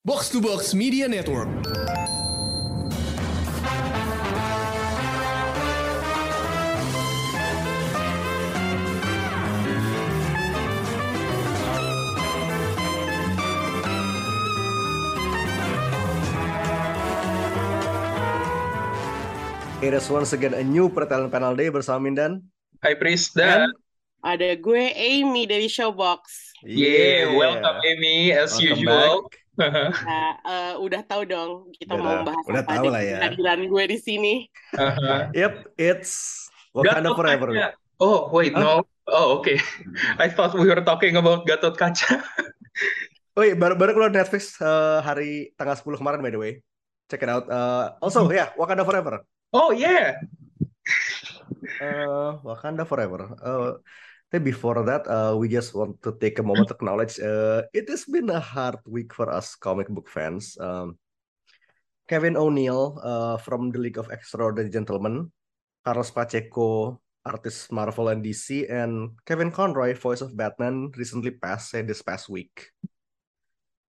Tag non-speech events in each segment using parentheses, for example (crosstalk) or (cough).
Box to Box Media Network. It is once again a new Pertalent Panel Day bersama Mindan. Hai Prisda. Ada gue Amy dari Showbox. Yeah, welcome Amy as Welcome usual. Nah, eh, udah tahu dong kita Udah mau bahas Udah apa tahu di lah ya. kehadiran gue di sini. Aha. Yep, it's Wakanda Gatot Forever. Kaca. Oh, wait, Huh? no. Oh, okay. I thought we were talking about Gatot Kaca. (laughs) Oh iya, baru, baru keluar Netflix eh, hari tanggal 10 kemarin by the way. Check it out. Uh, also, ya, Wakanda Forever. Oh, yeah. Uh, Wakanda Forever. Uh, before that, uh, we just want to take a moment to acknowledge uh, it has been a hard week for us comic book fans. Um, Kevin O'Neill uh, from the League of Extraordinary Gentlemen, Carlos Pacheco, artist Marvel and DC, and Kevin Conroy, voice of Batman, recently passed uh, this past week.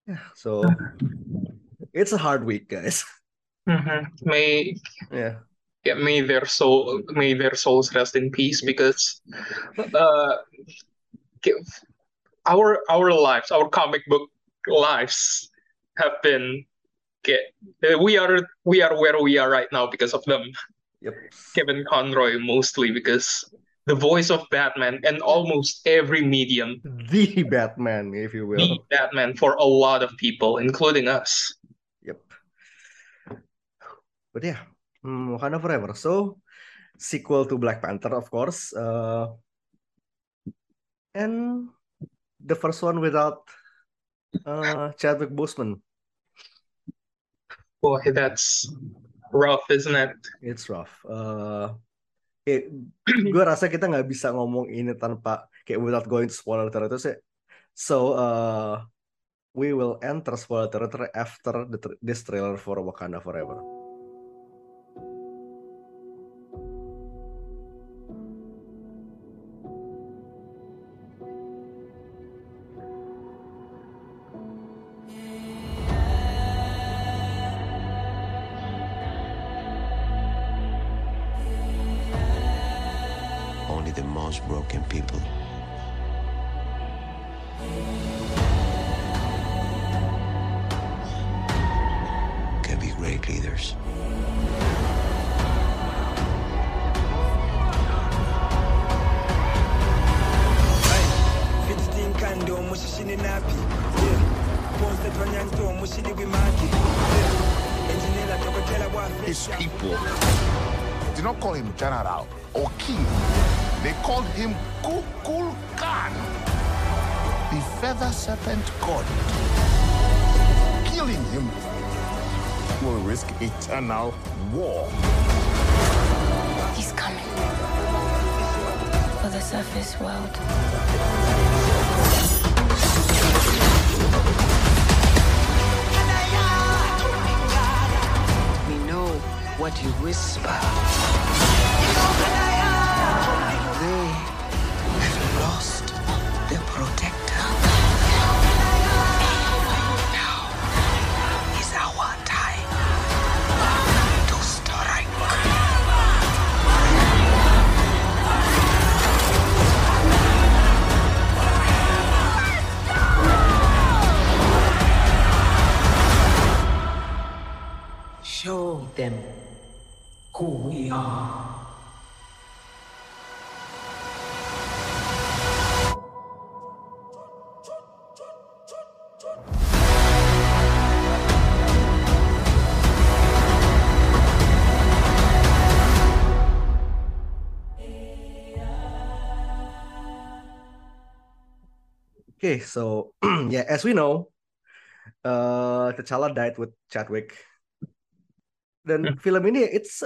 Yeah, so (laughs) it's a hard week, guys. Mhm. May Yeah. Yeah, may their soul may their souls rest in peace because uh our our lives, our comic book lives have been okay, we are we are where we are right now because of them. Yep. Kevin Conroy mostly because the voice of Batman and almost every medium, The Batman, if you will. the Batman for a lot of people, including us. Yep. But yeah, hmm, Wakanda Forever. So, sequel to Black Panther, of course. Uh, and the first one without uh, Chadwick Boseman. Boy, that's rough, isn't it? It's rough. Uh, kayak, gue rasa kita nggak bisa ngomong ini tanpa kayak without going to spoiler territory. sih. So, uh, we will enter spoiler territory after the, this trailer for Wakanda Forever. Them who we are. Okay, so (clears throat) yeah, as we know, uh, T'Challa died with Chadwick. Dan film ini it's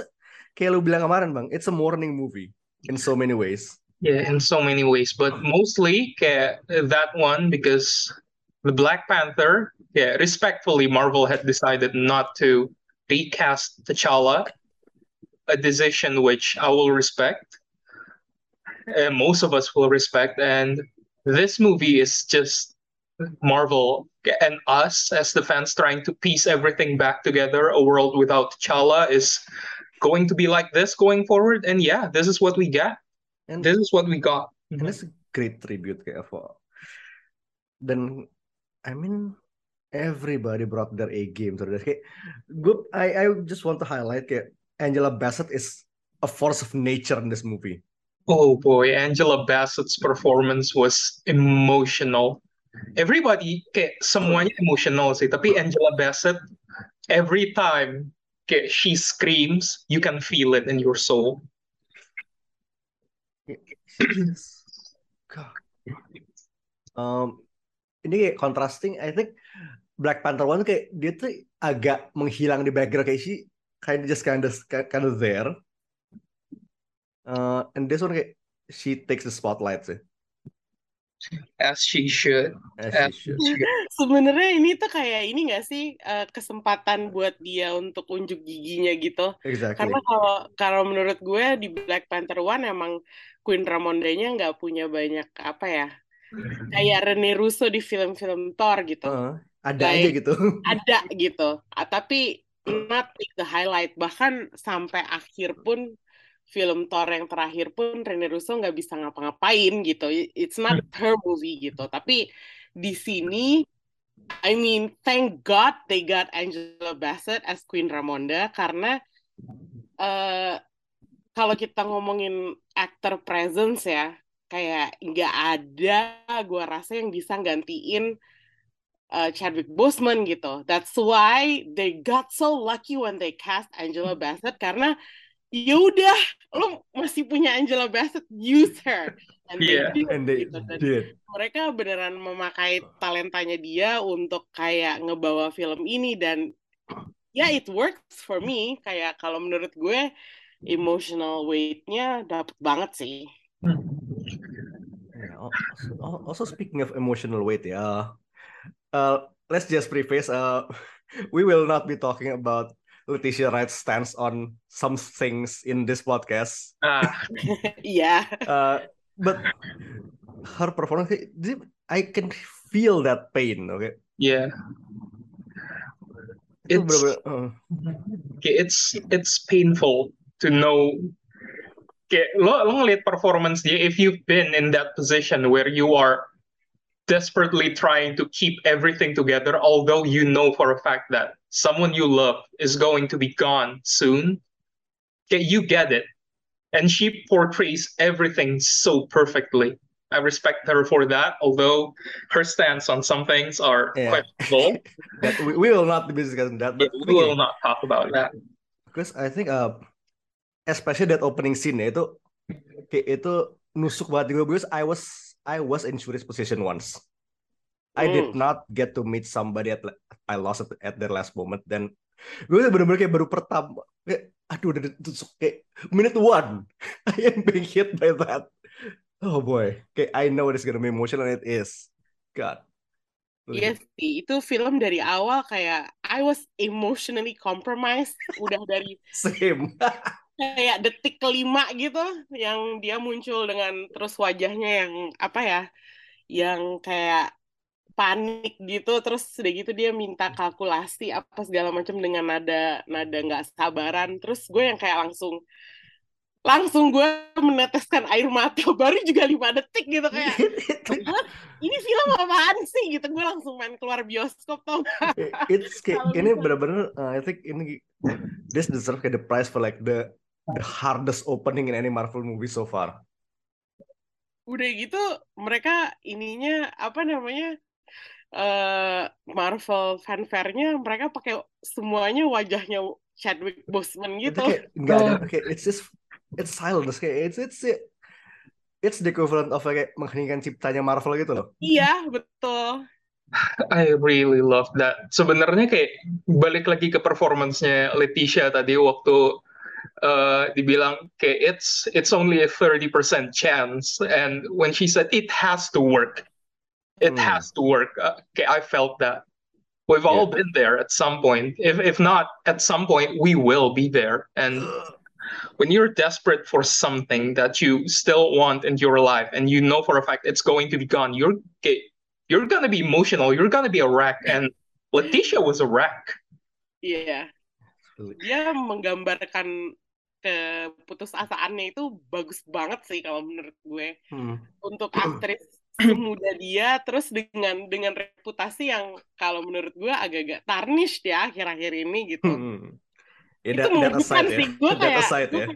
kayak lu bilang kemarin bang, it's a morning movie in so many ways. Yeah, in so many ways, but mostly kayak that one because the Black Panther, yeah, respectfully, Marvel had decided not to recast T'Challa, a decision which I will respect. Uh, most of us will respect, and this movie is just Marvel and us as the fans trying to piece everything back together. A world without T'Challa is going to be like this going forward. And yeah, this is what we get. And This is what we got. and it's a great tribute kayak for Then I mean everybody brought their A game to this kayak gue I I just want to highlight kayak Angela Bassett is a force of nature in this movie Oh boy, Angela Bassett's performance was emotional. Everybody kayak semuanya emotional sih, tapi Angela Bassett every time kayak she screams, you can feel it in your soul. Um, ini kayak contrasting. I think Black Panther One kayak dia tuh agak menghilang di background kayak she kind of just kind of kind of there. Uh, and this one kayak she takes the spotlight sih. As she should. As As she she should. (laughs) should. Sebenarnya ini tuh kayak ini nggak sih eh, kesempatan buat dia untuk unjuk giginya gitu. Exactly. Karena kalau kalau menurut gue di Black Panther One emang Queen Ramonda-nya nggak punya banyak apa ya kayak Rene Russo di film-film Thor gitu. Uh, ada aja gitu. (laughs) ada gitu. Ah, tapi not like the highlight. Bahkan sampai akhir pun film Thor yang terakhir pun Rene Russo nggak bisa ngapa-ngapain gitu. It's not her movie gitu. Tapi di sini, I mean, thank God they got Angela Bassett as Queen Ramonda karena eh kalau kita ngomongin actor presence ya, kayak nggak ada gua rasa yang bisa gantiin uh, Chadwick Boseman gitu. That's why they got so lucky when they cast Angela Bassett karena ya udah lu masih punya Angela Bassett, use her. And they Yeah. did, And they gitu. Dan did. mereka beneran memakai talentanya dia untuk kayak ngebawa film ini dan ya it works for me. Kayak kalau menurut gue emotional weight-nya dapet banget sih. Yeah, al- al- also speaking of emotional weight, yeah. Uh, let's just preface. Uh, (laughs) we will not be talking about Leticia Wright stands on some things in this podcast. Ah, (laughs) Iya. Uh, but her performance, I can feel that pain. Okay, yeah. It's bener-bener. uh, it's it's painful to know kayak lo lo ngeliat performance dia if you've been in that position where you are desperately trying to keep everything together although you know for a fact that someone you love is going to be gone soon. You get it. And she portrays everything so perfectly. I respect her for that although her stance on some things are Yeah. questionable. (laughs) We, we will not be discussing that, but we will not talk about that because I think uh, especially that opening scene itu itu nusuk banget. Gue because I was I was in Shuri's position once. I did Hmm. not get to meet somebody at I lost it at their last moment dan gue bener-bener kayak baru pertama kayak aduh udah ditusuk kayak minute one (laughs) I am being hit by that. Oh boy, kayak I know it's gonna be emotional and it is. God. Iya sih, itu film dari awal kayak I was emotionally compromised udah dari (laughs) Same. (laughs) kayak detik kelima gitu yang dia muncul dengan terus wajahnya yang apa ya yang kayak panik gitu terus udah gitu dia minta kalkulasi apa segala macam dengan nada nada nggak sabaran terus gue yang kayak langsung langsung gue meneteskan air mata (laughs) baru juga lima detik gitu kayak "What? ini film apaan sih gitu gue langsung main keluar bioskop tau nggak? it's kayak ini bisa. benar-benar uh, I think ini this deserve kayak the prize for like the the hardest opening in any Marvel movie so far. udah gitu mereka ininya apa namanya eh Marvel fanfare-nya mereka pakai semuanya wajahnya Chadwick Boseman Itu gitu. kayak nggak ada (laughs) kayak it's just it's silence kayak it's it's it's the equivalent of kayak mengheningkan ciptanya Marvel gitu loh. Iya, betul. (laughs) I really love that. Sebenarnya kayak balik lagi ke performance-nya Leticia tadi waktu uh, dibilang kayak it's it's only a 30% chance and when she said it has to work. It Hmm. has to work. Uh, okay, I felt that. We've all been there at some point. If if not at some point we will be there and (sighs) when you're desperate for something that you still want in your life and you know for a fact it's going to be gone, you're okay, you're gonna be emotional, you're gonna be a wreck, and Letitia was a wreck. Iya. Dia menggambarkan keputusasaannya itu bagus banget sih kalau menurut gue. Hmm. Untuk (clears throat) aktris semuda dia terus dengan dengan reputasi yang kalau menurut gue agak-agak tarnish ya akhir-akhir ini gitu. Hmm. Ya, itu that, aside ya. sih gue (laughs) kayak aside ya.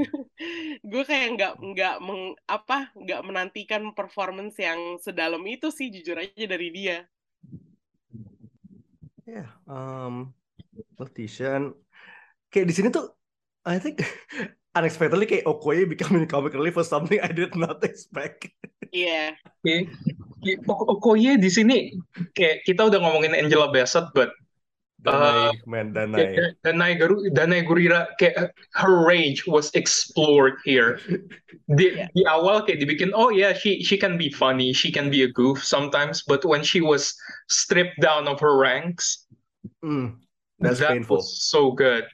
(laughs) gue kayak nggak nggak meng, apa nggak menantikan performance yang sedalam itu sih jujur aja dari dia. Ya, um, And- kayak di sini tuh I think (laughs) unexpectedly kayak Okoye becoming comic relief for something I did not expect. Iya. Oke, O- Okoye di sini kayak kita udah ngomongin Angela Bassett, but Danai, man, Danai. Danai Garu, Danai Gurira kayak her range was explored here. Di, Yeah. di awal kayak dibikin, oh yeah, she she can be funny, she can be a goof sometimes, but when she was stripped down of her ranks, Hmm, that's that painful. was so good.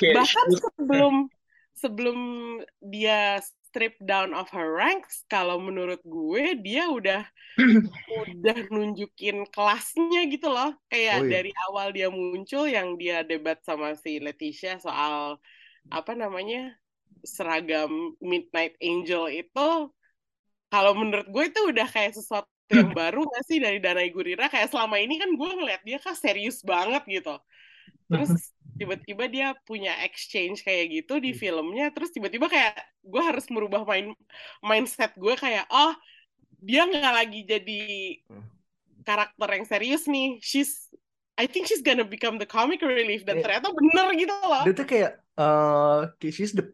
She Bahkan was- sebelum sebelum dia strip down of her ranks, kalau menurut gue dia udah (clears throat) udah nunjukin kelasnya gitu loh. Kayak Oh, iya. dari awal dia muncul yang dia debat sama si Leticia soal apa namanya seragam Midnight Angel itu kalau menurut gue itu udah kayak sesuatu yang (clears throat) baru gak sih dari Danai Gurira kayak selama ini kan gue ngeliat dia kan serius banget gitu terus tiba-tiba dia punya exchange kayak gitu di filmnya terus tiba-tiba kayak gue harus merubah main mindset gue kayak oh dia nggak lagi jadi karakter yang serius nih she's I think she's gonna become the comic relief dan Iya. ternyata bener gitu loh Dia tuh kayak uh, she's the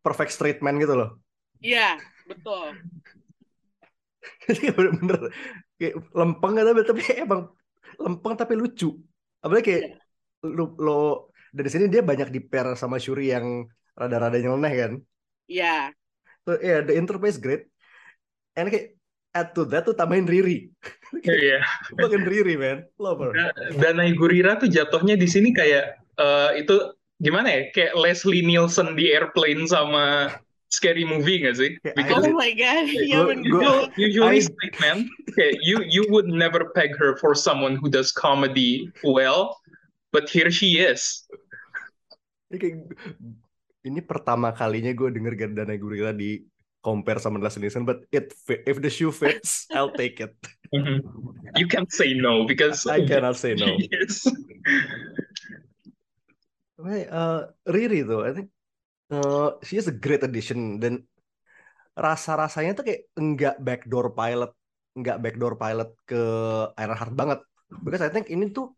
perfect straight man gitu loh. iya betul (laughs) Jadi bener-bener kayak lempeng tapi tapi emang lempeng tapi lucu. Apalagi kayak lo, lo dari sini dia banyak di pair sama Shuri yang rada-rada nyeleneh kan. iya So yeah, the interplay is great. And kayak add to that tuh tambahin Riri. (laughs) Iya. Fucking Riri man, love her. Da- Danai Gurira tuh jatuhnya di sini kayak eh, itu gimana ya? Kayak Leslie Nielsen di Airplane sama Scary Movie gak sih? Kayak Because oh my god iya gua- usually I- straight man, kayak you you would never peg her for someone who does comedy well, but here she is. Ini kayak ini pertama kalinya gue denger Gardana Gurira di compare sama Leslie Nielsen, but it fit. if the shoe fits, I'll take it. Mhm. You can't say no because I cannot say no. (laughs) Yes. Hey, uh, Riri tuh, I think uh, she is a great addition dan rasa-rasanya tuh kayak enggak backdoor pilot, enggak backdoor pilot ke Ironheart banget. Because I think ini tuh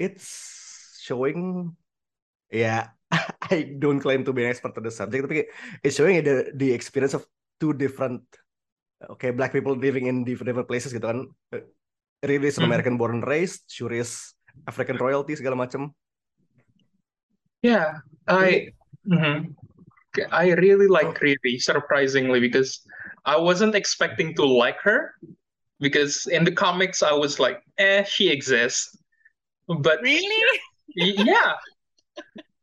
it's showing yeah (laughs) I don't claim to be an expert on the subject tapi it's showing the the experience of two different okay black people living in different, different places gitu kan. Riri is an Hmm. American born and raised, Shuri is African royalty segala macam. Yeah, I mm -hmm. I really like Riri, surprisingly, because I wasn't expecting to like her. Because in the comics, I was like, eh, she exists. But really yeah,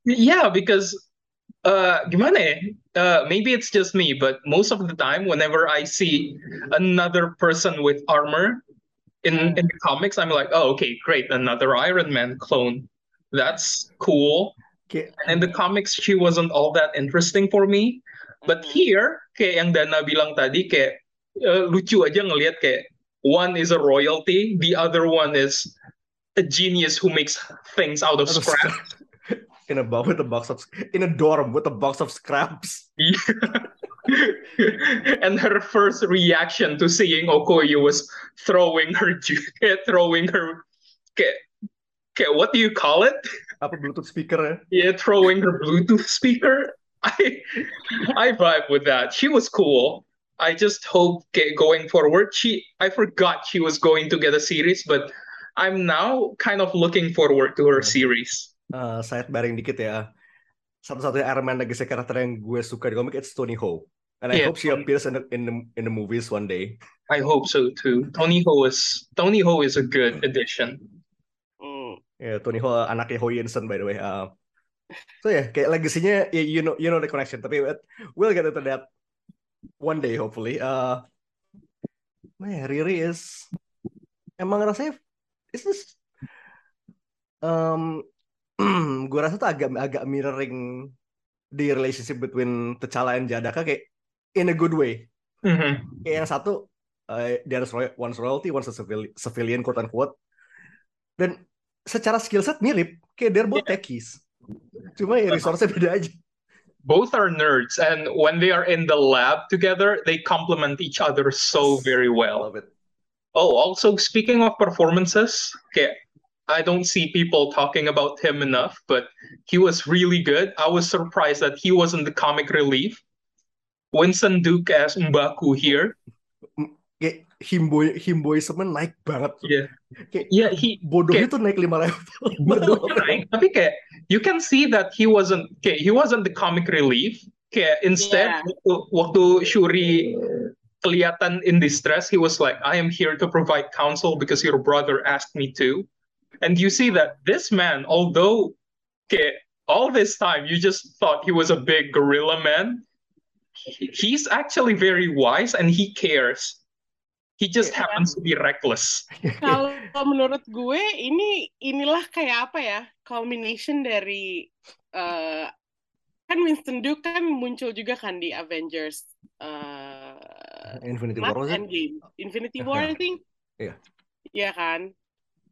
yeah, because uh, gimana ya? Uh, maybe it's just me, but most of the time, whenever I see another person with armor in in the comics, I'm like, oh, okay, great, another Iron Man clone. That's cool. Kayak And in the comics, she wasn't all that interesting for me. But Mhm. here, kayak yang Dana bilang tadi, kayak eh, lucu aja ngelihat kayak one is a royalty, the other one is a genius who makes things out of scrap. (laughs) in a box with a box of in a dorm with a box of scraps. (laughs) and her first reaction to seeing Okoye was throwing her (laughs) throwing her kayak what do you call it? Apa Bluetooth speaker ya? Yeah, throwing her Bluetooth speaker. I I vibe with that. She was cool. I just hope going forward, she I forgot she was going to get a series, but I'm now kind of looking forward to her series. Uh, side baring dikit ya. Satu-satunya Iron Man legacy karakter yang gue suka di komik it's Tony Ho. And I Yeah, hope she Tony- appears in the, in the in the movies one day. I hope so too. Tony Ho is Tony Ho is a good addition. Hmm. Ya, Tony Ho anaknya Ho Yinsen by the way. Uh, so ya, kayak legasinya ya, you know you know the connection. Tapi we'll get into that one day hopefully. Uh, Man, Riri is emang rasanya just um (clears throat) gue rasa tuh agak agak mirroring the relationship between T'Challa and Jadaka kayak in a good way. Mhm. Kayak yang satu uh, dia harus roy- one's royalty, one's a civil- civilian quote unquote. Dan secara skill set mirip, kayak they're both techies. Cuma ya resource-nya beda aja. Both are nerds, and when they are in the lab together, they complement each other so very well. Love it. Oh, also speaking of performances, okay, I don't see people talking about him enough, but he was really good. I was surprised that he wasn't the comic relief. Winston Duke as Mbaku here. Kayak himboy himboism naik banget. Yeah. Kayak Yeah, he bodohnya kayak- tuh naik lima level. (laughs) bodohnya naik, tapi kayak you can see that he wasn't kayak he wasn't the comic relief. Kayak instead Yeah. waktu, waktu Shuri kelihatan in distress, he was like, I am here to provide counsel because your brother asked me to. And you see that this man, although kayak all this time you just thought he was a big gorilla man, he- he's actually very wise and he cares. He just Yeah. happens to be reckless. (laughs) Kalau menurut gue ini inilah kayak apa ya? Culmination dari eh, kan Winston Duke kan muncul juga kan di Avengers eh Infinity not War was? Endgame, Infinity War I think. Iya. Iya kan?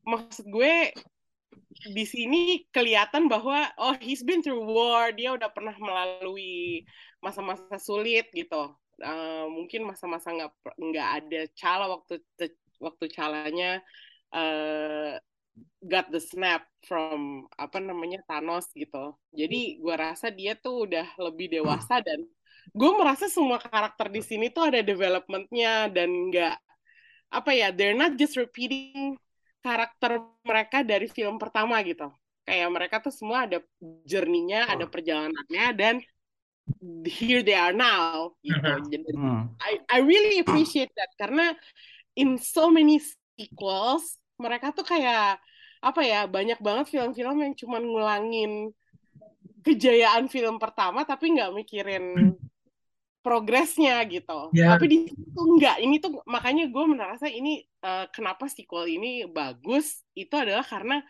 Maksud gue di sini kelihatan bahwa oh he's been through war, dia udah pernah melalui masa-masa sulit gitu. Eh, mungkin masa-masa nggak nggak ada cala waktu waktu calanya eh got the snap from apa namanya Thanos gitu. Jadi gue rasa dia tuh udah lebih dewasa dan gue merasa semua karakter di sini tuh ada developmentnya dan nggak apa ya they're not just repeating karakter mereka dari film pertama gitu. Kayak mereka tuh semua ada journey-nya, ada perjalanannya dan here they are now gitu. Mhm. Jadi Hmm. I I really appreciate that karena in so many sequels mereka tuh kayak apa ya banyak banget film-film yang cuman ngulangin kejayaan film pertama tapi nggak mikirin (laughs) progresnya gitu. Ya. Tapi di sini tuh enggak. Ini tuh makanya gue merasa ini eh, kenapa sequel ini bagus itu adalah karena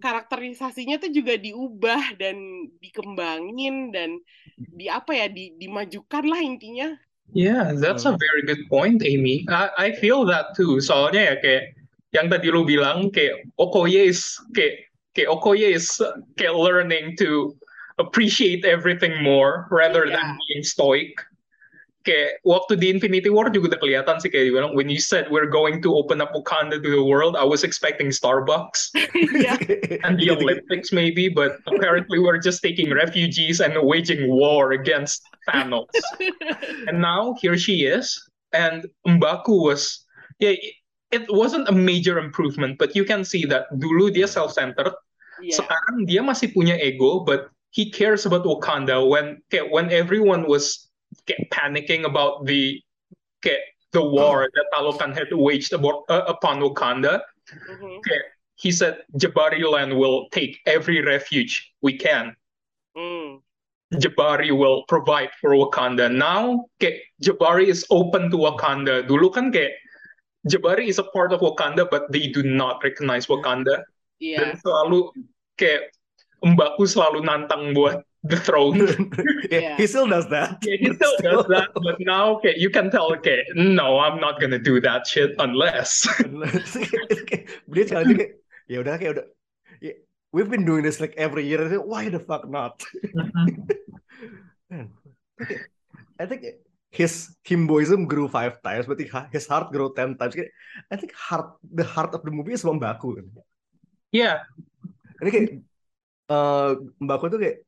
karakterisasinya tuh juga diubah dan dikembangin dan di apa ya di dimajukan lah intinya. Yeah, that's a very good point, Amy. I, I feel that too. Soalnya ya kayak yang tadi lu bilang kayak Okoye is kayak kayak Okoye is kayak learning to appreciate everything more rather than Iya. being stoic. Kayak waktu di Infinity War juga udah kelihatan sih kayak dibilang when you said we're going to open up Wakanda to the world, I was expecting Starbucks (laughs) (laughs) and the. Olympics maybe, but apparently we're just taking refugees and waging war against Thanos. (laughs) and now here she is, and Mbaku was yeah, it, wasn't a major improvement, but you can see that dulu dia self-centered, Iya. sekarang dia masih punya ego, but he cares about Wakanda when when everyone was kayak panicking about the kayak the war that Talokan had waged about, uh, upon Wakanda. Mhm. Okay, he said Jabari land will take every refuge we can. Hmm. Jabari will provide for Wakanda. Now, kayak Jabari is open to Wakanda. Dulu kan kayak Jabari is a part of Wakanda, but they do not recognize Wakanda. Dan Iya. selalu kayak Mbaku selalu nantang buat the throne. (laughs) yeah, Yeah. he still does that. Yeah, he still does that, but now okay, you can tell okay, no, I'm not gonna do that shit unless. (laughs) dia sekali kayak ya udah kayak udah ya, we've been doing this like every year why the fuck not Man, (laughs) okay. I think his himboism grew five times but his heart grew ten times I think heart the heart of the movie is Mbaku kan yeah, ini kayak eh Mbaku tuh kayak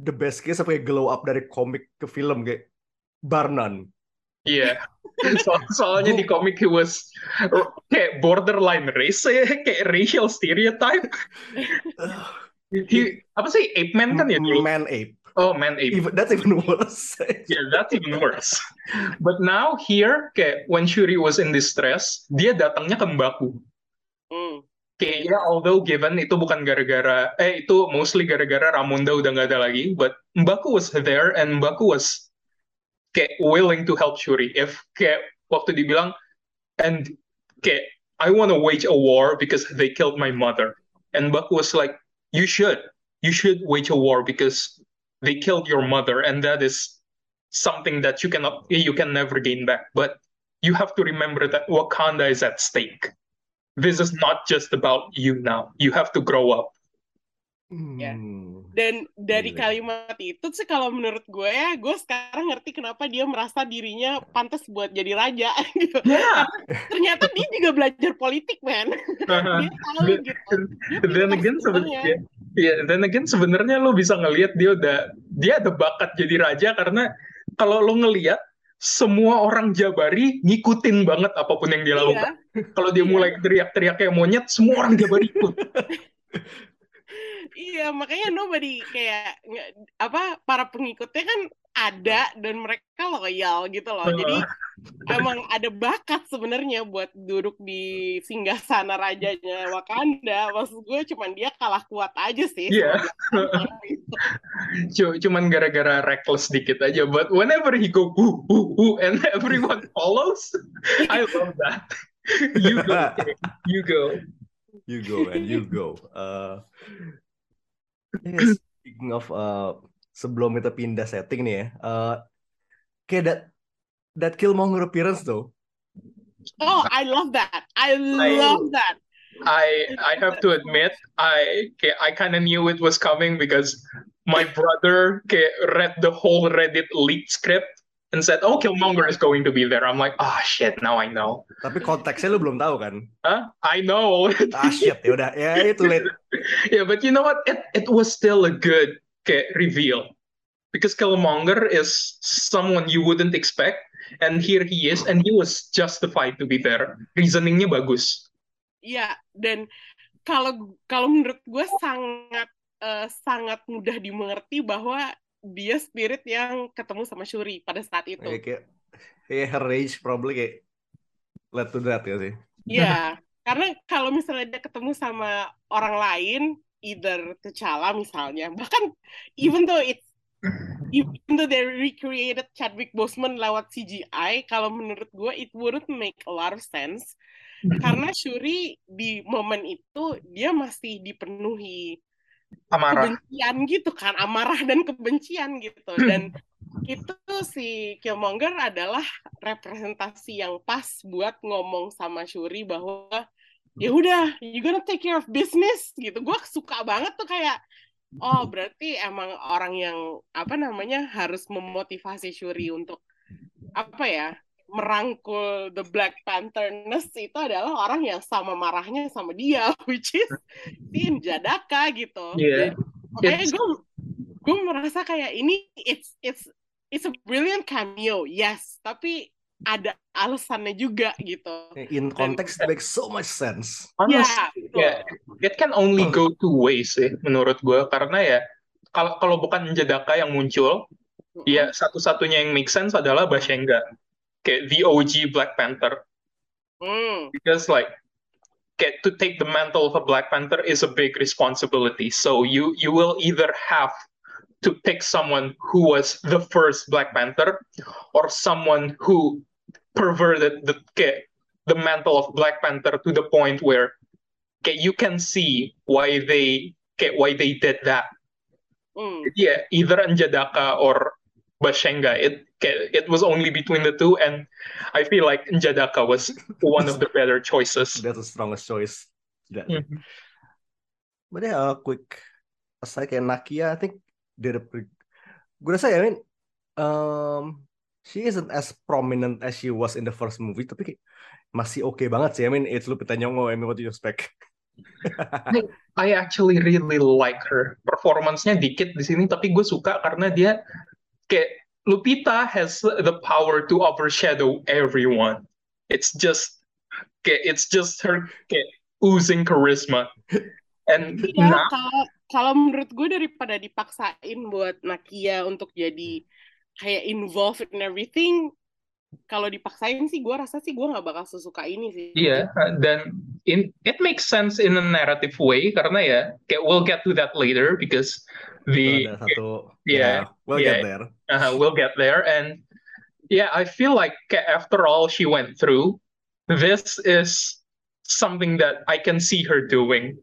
the best case apa kayak glow up dari komik ke film kayak bar none yeah. (laughs) So, soalnya di komik he was kayak borderline race, kayak racial stereotype. (laughs) He apa sih ape man kan ya dulu? man ape Oh man ape. even that's even worse (laughs) Yeah, that's even worse. But now here, kayak when Shuri was in distress, dia datangnya ke Mbaku. Hmm. Kayak ya, although given itu bukan gara-gara, eh itu mostly gara-gara Ramonda udah nggak ada lagi, but Mbaku was there and Mbaku was kayak willing to help Shuri. If kayak waktu dibilang, and kayak I want to wage a war because they killed my mother. And Buck was like, you should, you should wage a war because they killed your mother, and that is something that you cannot, you can never gain back. But you have to remember that Wakanda is at stake. This is not just about you now. You have to grow up. Ya. Hmm. Dan dari Gila. kalimat itu sih kalau menurut gue ya, gue sekarang ngerti kenapa dia merasa dirinya pantas buat jadi raja (laughs) gitu. Yeah. Karena ternyata dia juga belajar politik, man. (laughs) dia tahu Then- gitu. Dia then pintar again sebenarnya. ya then again sebenarnya lo bisa ngelihat dia udah dia ada bakat jadi raja karena kalau lo ngelihat semua orang Jabari ngikutin banget apa pun yang dia Iya, lakukan. Kalau dia Iya. mulai teriak-teriak kayak monyet, semua orang Jabari ikut. (laughs) iya makanya nobody kayak apa para pengikutnya kan ada dan mereka loyal gitu loh. Jadi emang ada bakat sebenarnya buat duduk di singgasana rajanya Wakanda. Maksud gue cuman dia kalah kuat aja sih. Iya. (laughs) Cu- Cuman gara-gara reckless dikit aja. But whenever he go woo woo woo and (laughs) everyone follows, I love that. (laughs) you go, you go. You go man, you go. Uh, (clears throat) yeah, speaking of uh, sebelum kita pindah setting nih ya, uh, kayak that that Killmonger appearance tuh, Oh, I love that. I love that. I I have to admit, I okay, I kind of knew it was coming because my brother okay, read the whole Reddit leaked script and said, "Oh, Killmonger is going to be there." I'm like, "Ah, shit! Now I know." tapi konteksnya lu belum tahu kan? Huh? I know. Ah shit, ya udah, ya itu late. (laughs) yeah, but you know what? It it was still a good okay, reveal because Killmonger is someone you wouldn't expect, and here he is, and he was justified to be there. Reasoningnya bagus. Iya, dan kalau kalau menurut gue sangat eh, sangat mudah dimengerti bahwa dia spirit yang ketemu sama Shuri pada saat itu. Kayak kayak kayak her rage probably kayak led to that ya sih. Iya, (laughs) karena kalau misalnya dia ketemu sama orang lain, either T'Challa misalnya, bahkan even though it's even though they recreated Chadwick Boseman lewat CGI, kalau menurut gue it wouldn't make a lot of sense karena Shuri di momen itu dia masih dipenuhi Amarah. kebencian gitu kan, amarah dan kebencian gitu. Dan (clears throat) itu si Killmonger adalah representasi yang pas buat ngomong sama Shuri bahwa ya udah, you gonna take care of business gitu. Gue suka banget tuh kayak oh berarti emang orang yang apa namanya harus memotivasi Shuri untuk apa ya merangkul the Black Panther-ness itu adalah orang yang sama marahnya sama dia, (laughs) which is si Jadaka gitu. Yeah. Makanya gue gue merasa kayak ini it's it's it's a brilliant cameo, yes, tapi ada alasannya juga gitu. In context it makes so much sense. Ya, Honestly, ya, it can only go two ways sih menurut gue karena ya kalau kalau bukan Jedaka yang muncul, ya satu-satunya yang make sense adalah Bashenga, kayak the OG Black Panther. Hmm. because like get to take the mantle of a Black Panther is a big responsibility. So you you will either have to pick someone who was the first Black Panther or someone who perverted the okay, the mantle of Black Panther to the point where okay, you can see why they okay, why they did that. Hmm. Yeah, either Njadaka or Bashenga. It it was only between the two, and I feel like Njadaka was one of the (laughs) better choices. That's the strongest choice. Sudah. Mhm. But yeah, a quick aside kayak Nakia, I think did a pretty... Gue rasa ya, I mean, um, she isn't as prominent as she was in the first movie, tapi kayak masih oke banget sih. I mean, it's Lupita Nyong'o, I mean, what do you expect? I, I actually really like her. Performance-nya dikit di sini, tapi gue suka karena dia kayak Lupita has the power to overshadow everyone. It's just kayak it's just her kayak oozing charisma. And Ya, kalau kalau menurut gue daripada dipaksain buat Nakia untuk jadi kayak involved in everything, kalau dipaksain sih gue rasa sih gue nggak bakal sesuka ini sih. Iya, dan in it makes sense in a narrative way karena ya kayak we'll get to that later because the Ada satu, yeah, yeah, we'll yeah. get there. uh, we'll get there and yeah, I feel like kayak after all she went through, this is something that I can see her doing.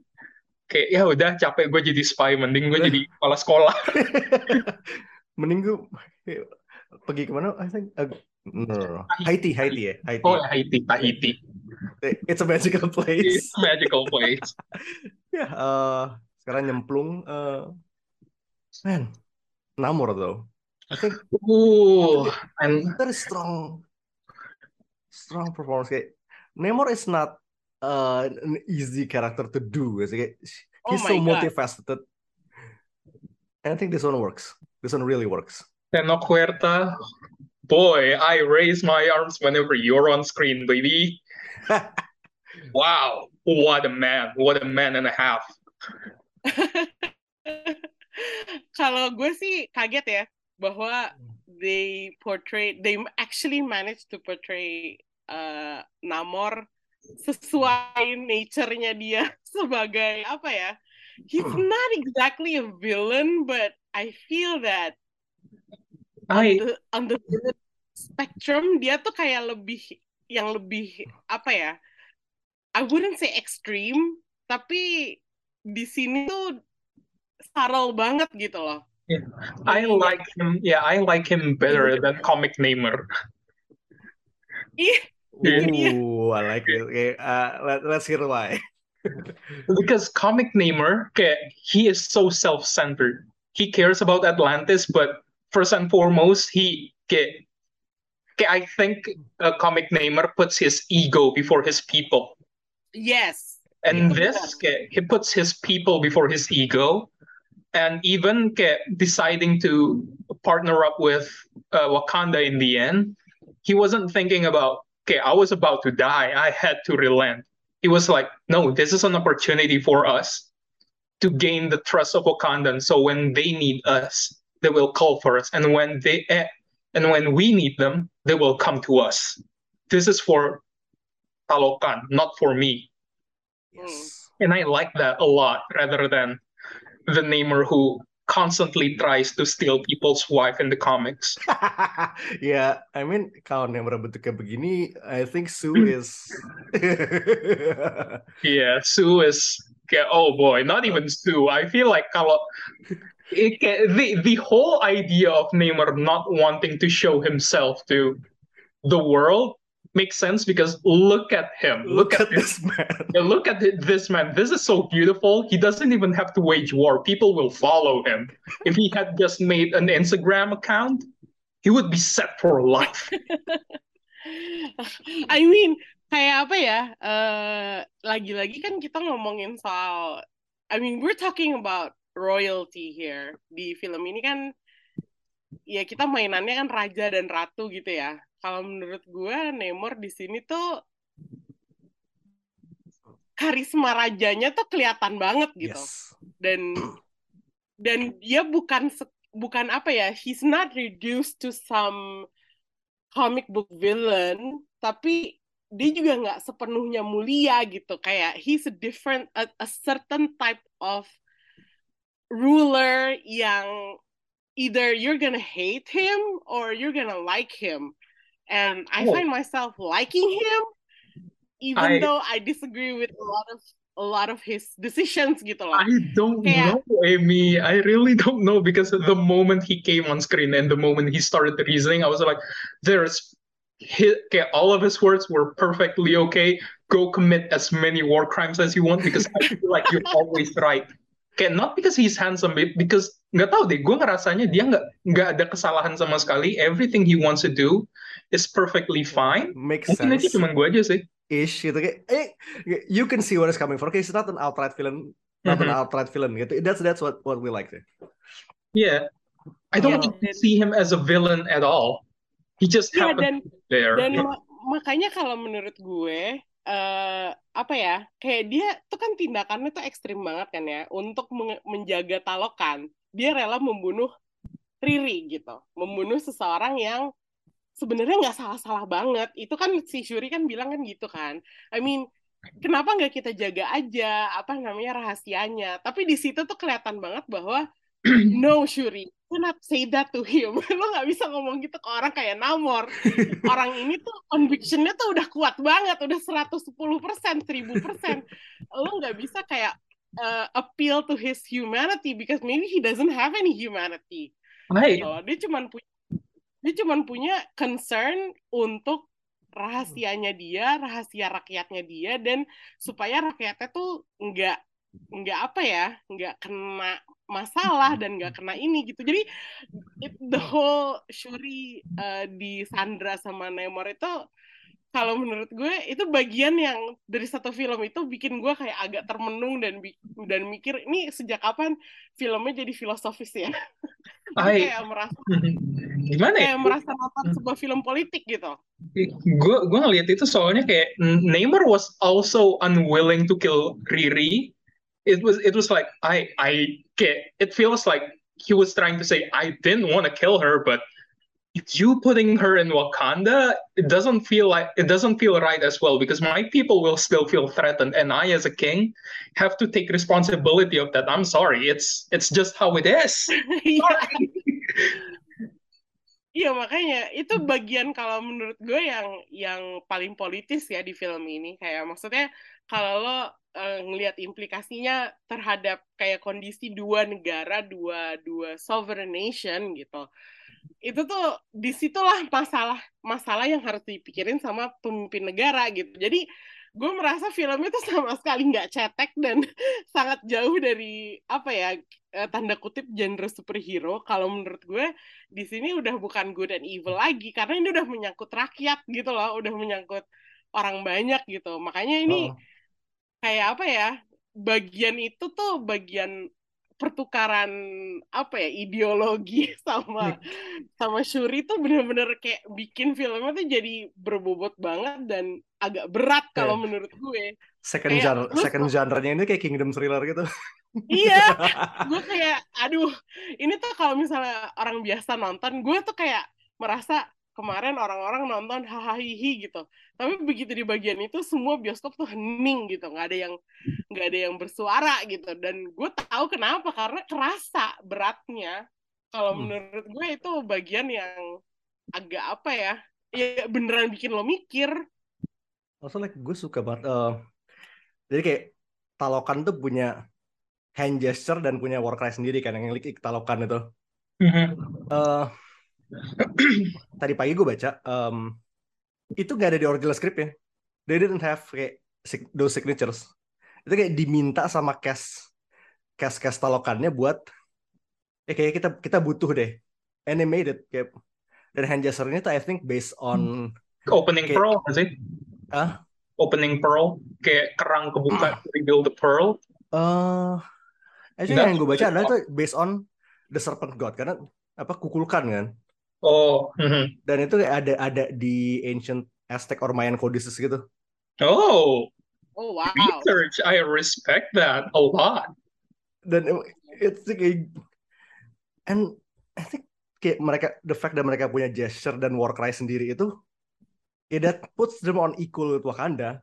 Kayak ya udah capek gue jadi spy, mending gue jadi kepala sekolah. (laughs) Mending gue (laughs) pergi ke mana? I think uh, no. Haiti, Haiti ya, Haiti. Oh ya Haiti, Tahiti. It's a magical place. It's a magical place. (laughs) Ya, eh, sekarang nyemplung. eh, man, Namor though. I think Ooh, and very strong, strong performance. Kayak Namor is not uh, an easy character to do. Kayak, Oh he's my so God. multifaceted. And I think this one works. This one really works. Tenoch Huerta, boy, I raise my arms whenever you're on screen, baby. (laughs) Wow, what a man, what a man and a half. (laughs) Kalau gue sih kaget ya bahwa they portray they actually managed to portray uh, Namor sesuai nature-nya dia (laughs) sebagai apa ya? He's (clears throat) not exactly a villain, but I feel that I the, on the spectrum dia tuh kayak lebih yang lebih apa ya? I wouldn't say extreme, tapi di sini tuh subtle banget gitu loh. I like him. Yeah, I like him better than comic namer. Ih, dia. Ooh, I like it. Okay, uh, let, let's hear why. Because comic namer, okay, he is so self-centered. He cares about Atlantis, but first and foremost, he okay, okay, I think a comic namer puts his ego before his people. Yes. And Yeah. this, okay, he puts his people before his ego, and even okay, deciding to partner up with uh, Wakanda in the end, he wasn't thinking about, okay, I was about to die, I had to relent. He was like, no, this is an opportunity for us to gain the trust of Wakandans. So when they need us, they will call for us, and when they eh, and when we need them, they will come to us. This is for Talokan, not for me. Yes. And I like that a lot rather than the namer who constantly tries to steal people's wife in the comics. (laughs) yeah, I mean kalau yang bentuknya begini, I think Sue Hmm. is. (laughs) Yeah, Sue is okay, oh boy, not even Sue. I feel like kalau it, ca- the the whole idea of Neymar not wanting to show himself to the world makes sense because look at him. Look at this. this man. (laughs) Yeah, look at this man. This is so beautiful. He doesn't even have to wage war. People will follow him. If he had just made an Instagram account, he would be set for life. (laughs) I mean, kayak apa ya? eh, lagi-lagi kan kita ngomongin soal, I mean, we're talking about royalty here. Di film ini kan, ya kita mainannya kan raja dan ratu gitu ya. Kalau menurut gue, Namor di sini tuh karisma rajanya tuh kelihatan banget gitu. Yes. dan dan dia bukan bukan apa ya he's not reduced to some comic book villain tapi dia juga nggak sepenuhnya mulia gitu kayak he's a different a, a certain type of ruler yang either you're gonna hate him or you're gonna like him and I Oh. find myself liking him even I- though I disagree with a lot of a lot of his decisions gitu loh. I don't Kayak- know, Amy. I really don't know because the moment he came on screen and the moment he started reasoning, I was like, there's hit, okay, all of his words were perfectly okay. Go commit as many war crimes as you want because I feel like you're (laughs) always right. Kayak not because he's handsome, but because nggak tahu deh, gue ngerasanya dia nggak nggak ada kesalahan sama sekali. Everything he wants to do is perfectly fine. Makes Mungkin aja sense. cuma gue aja sih. Ish gitu kayak eh you can see where it's coming from. Okay, he's not an outright villain, not an Mhm. outright villain gitu. That's that's what what we like. Yeah. I don't Yeah, even see him as a villain at all. He just Iya happened dan there. dan ma- makanya kalau menurut gue eh apa ya kayak dia tuh kan tindakannya tuh ekstrim banget kan ya untuk menjaga talokan dia rela membunuh Riri gitu membunuh seseorang yang sebenarnya nggak salah-salah banget. Itu kan si Shuri kan bilang kan gitu kan I mean kenapa nggak kita jaga aja apa namanya rahasianya? Tapi di situ tuh kelihatan banget bahwa (clears throat) no Shuri cannot say that to him. (laughs) Lo nggak bisa ngomong gitu ke orang kayak Namor. (laughs) Orang ini tuh conviction-nya tuh udah kuat banget, udah 110 persen, 1000 persen. Lo nggak bisa kayak uh, appeal to his humanity because maybe he doesn't have any humanity. Right. Gitu. Dia cuman punya dia cuman punya concern untuk rahasianya dia, rahasia rakyatnya dia, dan supaya rakyatnya tuh nggak nggak apa ya, nggak kena masalah dan nggak kena ini gitu. Jadi it, the whole Shuri uh, di Sandra sama Nemor itu kalau menurut gue itu bagian yang dari satu film itu bikin gue kayak agak termenung dan dan mikir ini sejak kapan filmnya jadi filosofis ya? (laughs) Kayak merasa (laughs) gimana ya? kayak merasa nonton sebuah film politik gitu. Gue gue ngeliat itu soalnya kayak Neymar was also unwilling to kill Riri it was it was like I I get it feels like he was trying to say I didn't want to kill her but you putting her in Wakanda, it doesn't feel like it doesn't feel right as well because my people will still feel threatened, and I, as a king, have to take responsibility of that. I'm sorry, it's it's just how it is. (laughs) Iya makanya itu bagian kalau menurut gue yang yang paling politis ya di film ini. Kayak maksudnya kalau lo uh, ngelihat implikasinya terhadap kayak kondisi dua negara dua dua sovereign nation gitu. Itu tuh di situlah masalah masalah yang harus dipikirin sama pemimpin negara gitu. Jadi gue merasa film itu sama sekali nggak cetek dan (laughs) sangat jauh dari apa ya eh, tanda kutip genre superhero. Kalau menurut gue di sini udah bukan good and evil lagi karena ini udah menyangkut rakyat gitu loh udah menyangkut orang banyak gitu. Makanya ini oh. Kayak apa ya bagian itu tuh bagian pertukaran apa ya ideologi (laughs) sama sama Shuri tuh bener-bener kayak bikin filmnya tuh jadi berbobot banget dan agak berat kalau yeah. menurut gue. Second genre, second genre-nya ini kayak kingdom thriller gitu. iya, (laughs) gue kayak aduh, ini tuh kalau misalnya orang biasa nonton, gue tuh kayak merasa kemarin orang-orang nonton hahaha gitu. Tapi begitu di bagian itu semua bioskop tuh hening gitu nggak ada yang nggak ada yang bersuara gitu. Dan gue tahu kenapa karena kerasa beratnya. Kalau hmm. menurut gue itu bagian yang agak apa ya ya beneran bikin lo mikir. Also like gue suka banget uh, jadi kayak talokan tuh punya hand gesture dan punya war cry sendiri kan yang talokan itu. Uh, (clears throat) tadi pagi gue baca um, itu gak ada di original script ya they didn't have kayak those signatures. Itu kayak diminta sama cast cast cast talokannya buat ya kayak kita kita butuh deh. Animated kayak dan hand gesture-nya tuh I think based on opening kayak, pearl sih. Ah opening pearl kayak kerang kebuka reveal the pearl. Uh, actually yang gue baca adalah itu based on the serpent god karena apa kukulkan kan Oh. Mm-hmm. Dan itu ada ada di ancient Aztec or Mayan codices gitu. Oh. Oh wow. Research, I respect that a lot. Dan it's kayak and I think kayak mereka the fact that mereka punya gesture dan war cry sendiri itu yeah, that puts them on equal with Wakanda.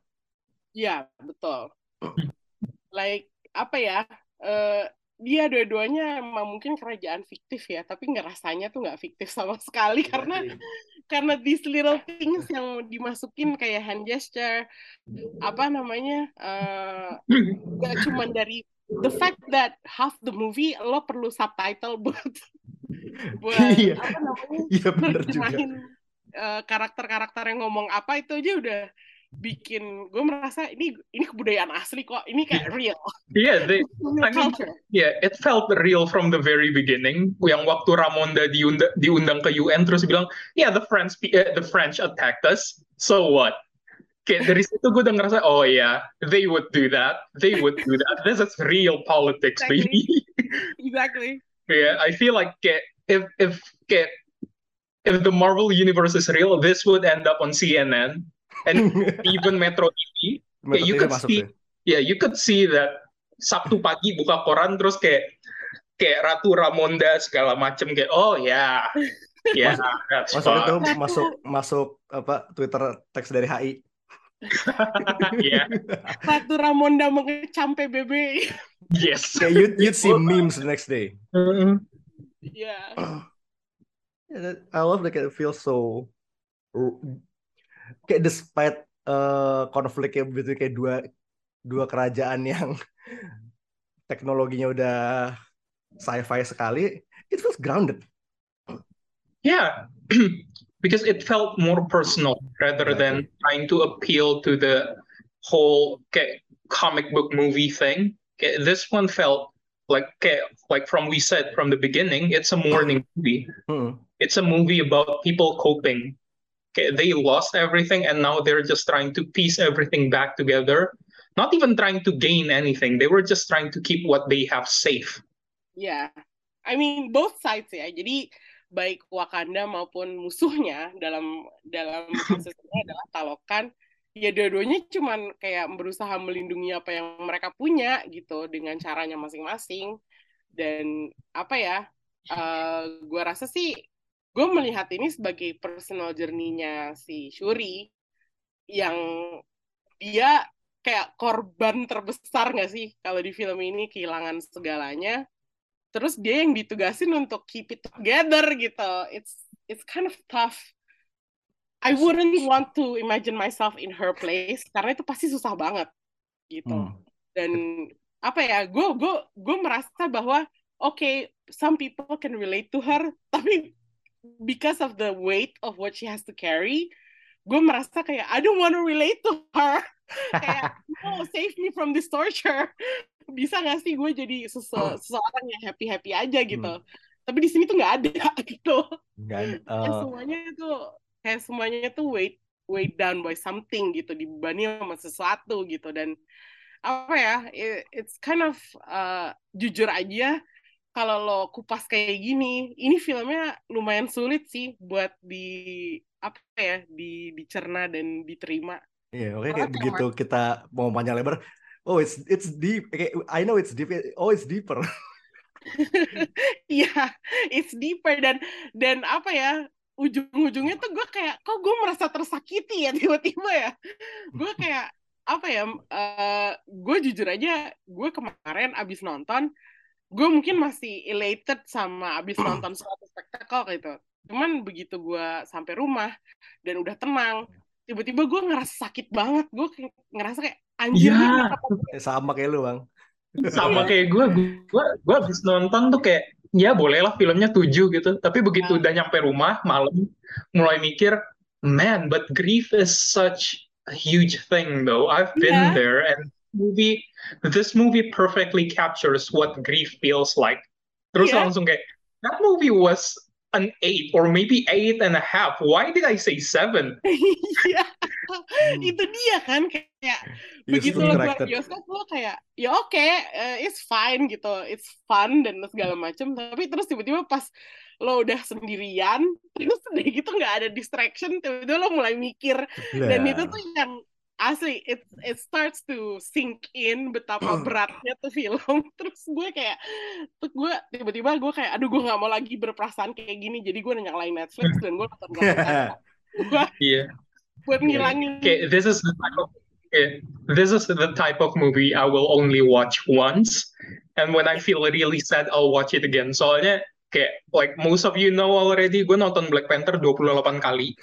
Iya, yeah, betul. (clears throat) like apa ya? Uh, dia dua-duanya emang mungkin kerajaan fiktif ya tapi nggak rasanya tuh nggak fiktif sama sekali iya (laughs) karena karena these little things yang dimasukin kayak hand gesture apa namanya uh, gak cuma dari the fact that half the movie lo perlu subtitle (laughs) buat buat iya. apa namanya iya benar juga uh, karakter-karakter yang ngomong apa itu aja udah bikin gue merasa ini ini kebudayaan asli kok. Ini kayak real. Yeah they, I mean yeah it felt real from the very beginning. Yang waktu Ramonda diundang, diundang ke UN terus bilang yeah the French uh, the French attacked us. So what? Kayak dari situ gue udah ngerasa oh yeah they would do that. They would do that. This is real politics exactly. baby. (laughs) Exactly. Yeah I feel like kayak if if kayak if the Marvel universe is real this would end up on CNN and (laughs) even Metro TV, Metro yeah, you could see, ya? yeah, you could see that Sabtu pagi buka koran terus kayak kayak Ratu Ramonda segala macem kayak oh ya, yeah, yeah, masuk itu masuk masuk apa Twitter teks dari HI. (laughs) yeah. Ratu Ramonda mengecam PBB. Yes. Yeah, you'd, you'd see memes the next day. Mm -hmm. Yeah. (sighs) I love like it feels so kayak despite uh, konfliknya begitu kayak dua dua kerajaan yang (laughs) teknologinya udah sci-fi sekali, it feels grounded. Yeah, (clears throat) because it felt more personal rather than trying to appeal to the whole okay, comic book movie thing. Okay, this one felt like okay, like from we said from the beginning, it's a mourning movie. Hmm. It's a movie about people coping. They lost everything and now they're just trying to piece everything back together. Not even trying to gain anything. They were just trying to keep what they have safe. Yeah. I mean both sides ya. Jadi baik Wakanda maupun musuhnya dalam dalam (laughs) ini adalah Talokan ya dua-duanya cuman kayak berusaha melindungi apa yang mereka punya gitu dengan caranya masing-masing dan apa ya uh, gue rasa sih gue melihat ini sebagai personal journey-nya si Shuri yang dia kayak korban terbesar nggak sih kalau di film ini kehilangan segalanya. Terus dia yang ditugasin untuk keep it together gitu. It's it's kind of tough. I wouldn't want to imagine myself in her place karena itu pasti susah banget gitu. Hmm. dan apa ya gue gue gue merasa bahwa oke okay, some people can relate to her (laughs) tapi because of the weight of what she has to carry gue merasa kayak I don't want to relate to her. (laughs) Kayak no save me from this torture. (laughs) Bisa gak sih gue jadi sese seseorang yang happy happy aja gitu. Tapi di sini tuh nggak ada (laughs) gitu. Kayak uh, semuanya tuh kayak semuanya tuh weight weight down by something gitu dibebani sama sesuatu gitu. Dan apa ya it- it's kind of uh, jujur aja kalau lo kupas kayak gini ini filmnya lumayan sulit sih buat di apa ya di dicerna dan diterima Iya, oke kayak Karena begitu kita mau panjang lebar, oh it's it's deep. Kayak, I know it's deep. Oh it's deeper. (laughs) Iya, it's deeper dan dan apa ya ujung-ujungnya tuh gue kayak kok gue merasa tersakiti ya tiba-tiba ya gue kayak apa ya eh gue jujur aja gue kemarin abis nonton gue mungkin masih elated sama abis (clears throat) nonton suatu spektakel gitu cuman begitu gue sampai rumah dan udah tenang tiba-tiba gue ngerasa sakit banget gue ngerasa kayak anjir Iya. nih Eh, Sama kayak lu bang. sama kayak gue gue gue habis nonton tuh kayak ya bolehlah filmnya tujuh gitu tapi begitu udah nyampe rumah malam mulai mikir man but grief is such a huge thing though I've been Yeah. there and movie this movie perfectly captures what grief feels like. Terus Yeah. langsung kayak that movie was an eight or maybe eight and a half. Why did I say seven? (laughs) Iya, itu dia kan kayak begitu Useful lo keluar directed. bioskop lo kayak ya oke eh, it's fine gitu. It's fun dan segala macem. Tapi terus tiba-tiba pas lo udah sendirian (laughs) terus udah gitu nggak ada distraction tiba-tiba lo mulai mikir. Dan Lah. itu tuh yang asli it it starts to sink in betapa beratnya tuh film. (laughs) Terus gue kayak tuh gue tiba-tiba gue kayak aduh gue nggak mau lagi berperasaan kayak gini. Jadi gue nyalain Netflix dan gue nonton (laughs) gue yeah buat ngilangin. Okay, this is the type of okay, this is the type of movie I will only watch once, and when I feel really sad, I'll watch it again. Soalnya kayak like most of you know already, gue nonton Black Panther 28 kali.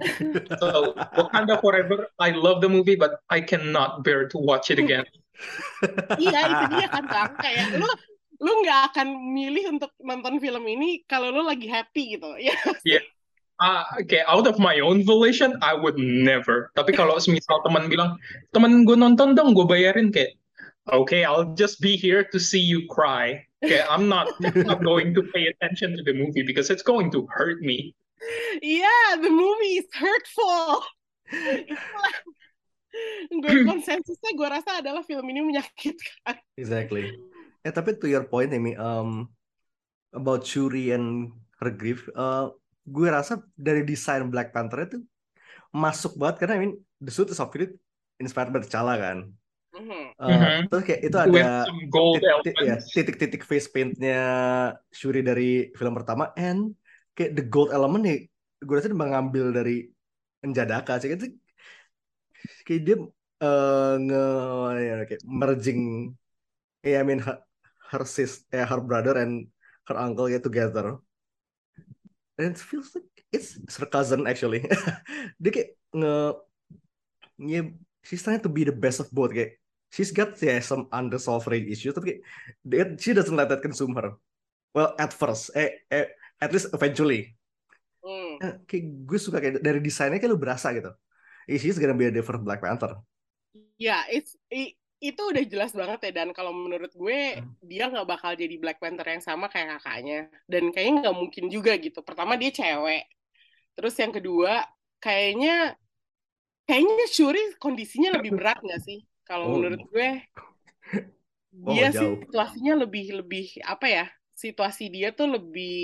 (laughs) so Wakanda Forever, I love the movie, but I cannot bear to watch it again. (laughs) Iya itu dia kan bang kayak lu lu nggak akan milih untuk nonton film ini kalau lu lagi happy gitu (laughs) ya Yeah. Ah, okay, out of my own volition, I would never. Tapi kalau semisal teman bilang, temen gue nonton dong, gue bayarin kayak, okay, I'll just be here to see you cry. Okay, I'm not not (laughs) going to pay attention to the movie because it's going to hurt me. Iya the movie is hurtful (laughs) gue konsensusnya gue rasa adalah film ini menyakitkan Exactly. Ya tapi to your point Amy, um, about Shuri and her grief, uh, gue rasa dari desain Black Panther itu masuk banget karena I mean the suit is obviously inspired by T'Challa kan. Uh, Mhm. Terus kayak itu ada ya, elements. titik-titik face paintnya Shuri dari film pertama and kayak the gold element nih gue rasa dia mengambil dari Njadaka sih itu kayak dia eh, nge ya, kayak merging kayak I mean her, her sis eh, her brother and her uncle get together. And it feels like it's her cousin actually. (laughs) Dia kayak nge, yeah, she's trying to be the best of both kayak. She's got yeah, some unresolved issues, tapi she doesn't let that consume her. Well, at first, eh, eh at least eventually. Hmm. Eh, Kayak gue suka kayak dari desainnya kayak lu berasa gitu. Eh, She's gonna be a different Black Panther. Ya, it's i- itu udah jelas banget ya dan kalau menurut gue dia nggak bakal jadi Black Panther yang sama kayak kakaknya dan kayaknya nggak mungkin juga gitu. Pertama dia cewek, terus yang kedua kayaknya kayaknya Shuri kondisinya lebih berat nggak sih? Kalau Oh. menurut gue Oh, dia jauh. situasinya lebih lebih apa ya? Situasi dia tuh lebih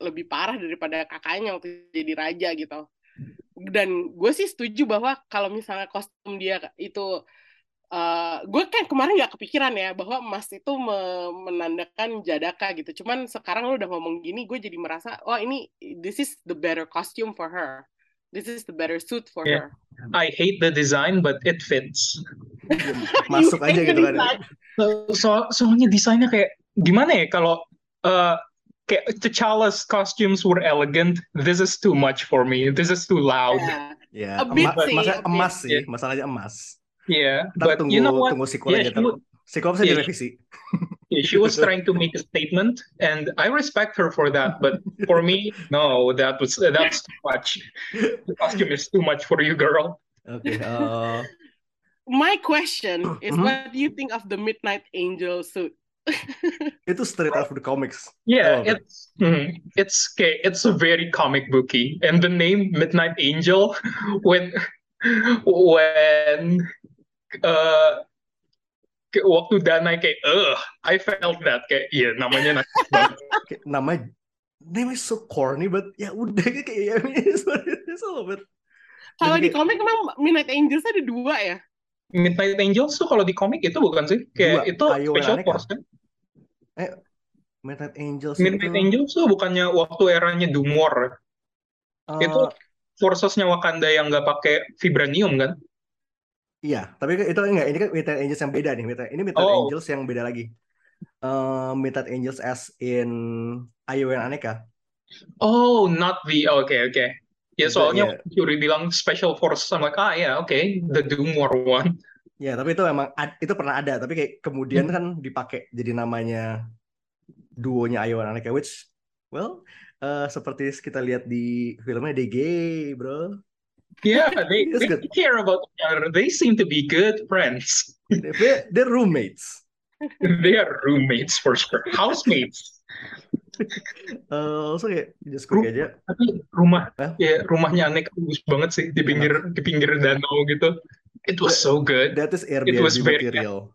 lebih parah daripada kakaknya waktu jadi raja gitu. Dan gue sih setuju bahwa kalau misalnya kostum dia itu eh gue kan kemarin nggak kepikiran ya bahwa emas itu me- menandakan jadaka gitu. Cuman sekarang lu udah ngomong gini, gue jadi merasa, oh ini this is the better costume for her. This is the better suit for Yeah. her. I hate the design, but it fits. (laughs) Masuk aja gitu kan. So, so- soalnya desainnya kayak gimana ya kalau uh, kayak T'Challa's costumes were elegant. This is too much for me. This is too loud. Yeah. Ya, A bit sih, masa- a bit. emas sih, Yeah. masalahnya emas. Yeah, Ntar but tunggu you know what? tunggu sequel Yeah, aja Sequel bisa Yeah. direvisi. Yeah, she was trying to make a statement, and I respect her for that. But for me, no, that was that's too much. The costume is too much for you, girl. Oke, eh, My question is, Mhm. what do you think of the Midnight Angel suit? (laughs) it is straight out of the comics. Yeah, Oh, okay. it's mhm, it's okay. It's a very comic booky, and the name Midnight Angel, (laughs) when when uh kayak waktu Danai kayak, ugh, I felt that kayak, iya namanya nakal (laughs) banget. Kayak namanya namanya so corny but ya udah kayak ya it's is all about. Kalau Jadi di komik emang Midnight Angels ada dua ya? Midnight Angels tuh kalau di komik itu bukan sih? Kayak Dua, itu Ayo special force kan? Midnight Angels Midnight itu Angels tuh bukannya waktu eranya Doom War. eh, Itu forcesnya Wakanda yang nggak pakai vibranium kan? Iya, tapi kan itu enggak ini kan Midnight Angels yang beda nih. Midnight, ini Midnight Oh. Angels yang beda lagi. Eh Midnight Angels as in Ayo and Aneka. Oh, not the oke oke. Ya Itu, soalnya ya. waktu Fury bilang special force sama ah ya oke the Doom War one. Ya, tapi itu emang ad- itu pernah ada, tapi kayak kemudian kan dipakai jadi namanya duonya Ayo and Aneka which well eh, seperti kita lihat di filmnya gay, bro. Yeah, (laughs) they, they good. care about each other. They seem to be good friends. They're, they're roommates. (laughs) They are roommates for sure, housemates. (laughs) Eh, also kayak just quick aja. Tapi rumah Hah? ya rumahnya aneh bagus banget sih di pinggir di pinggir danau gitu. It was so good. That is Airbnb was very- material.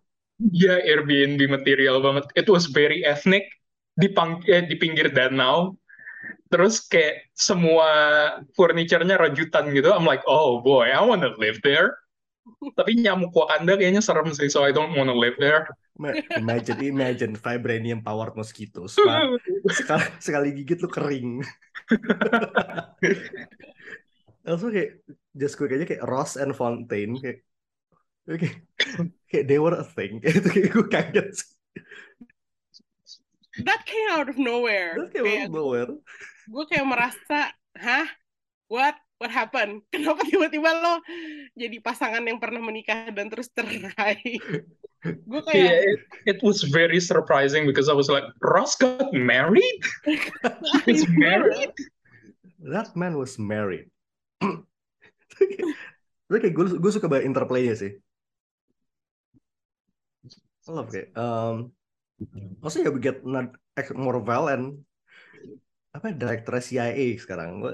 Ya Airbnb material banget. It was very ethnic di pang eh, di pinggir danau. Terus kayak semua furniture-nya rajutan gitu. I'm like, oh boy, I wanna live there. Tapi nyamuk Wakanda kayaknya serem sih, so I don't wanna live there. Ma- Imagine, imagine vibranium powered mosquitoes. Pak. (laughs) Sekali, sekali gigit lu kering. (laughs) Langsung kayak just quick aja kayak Ross and Fontaine kayak oke kayak they were a thing (laughs) kayak itu kayak gue kaget sih. That came out of nowhere. Kayak Kayak out of nowhere. gue kayak merasa, hah? What? What happened? (laughs) Kenapa tiba-tiba lo jadi pasangan yang pernah menikah dan terus cerai? (laughs) gue Yeah, kayak, it, it was very surprising because I was like, Ross got married? (laughs) He's married? That man was married. Itu kayak gue, gue suka banget interplaynya sih. I love kayak. Um, also ya we get not more and apa director CIA sekarang,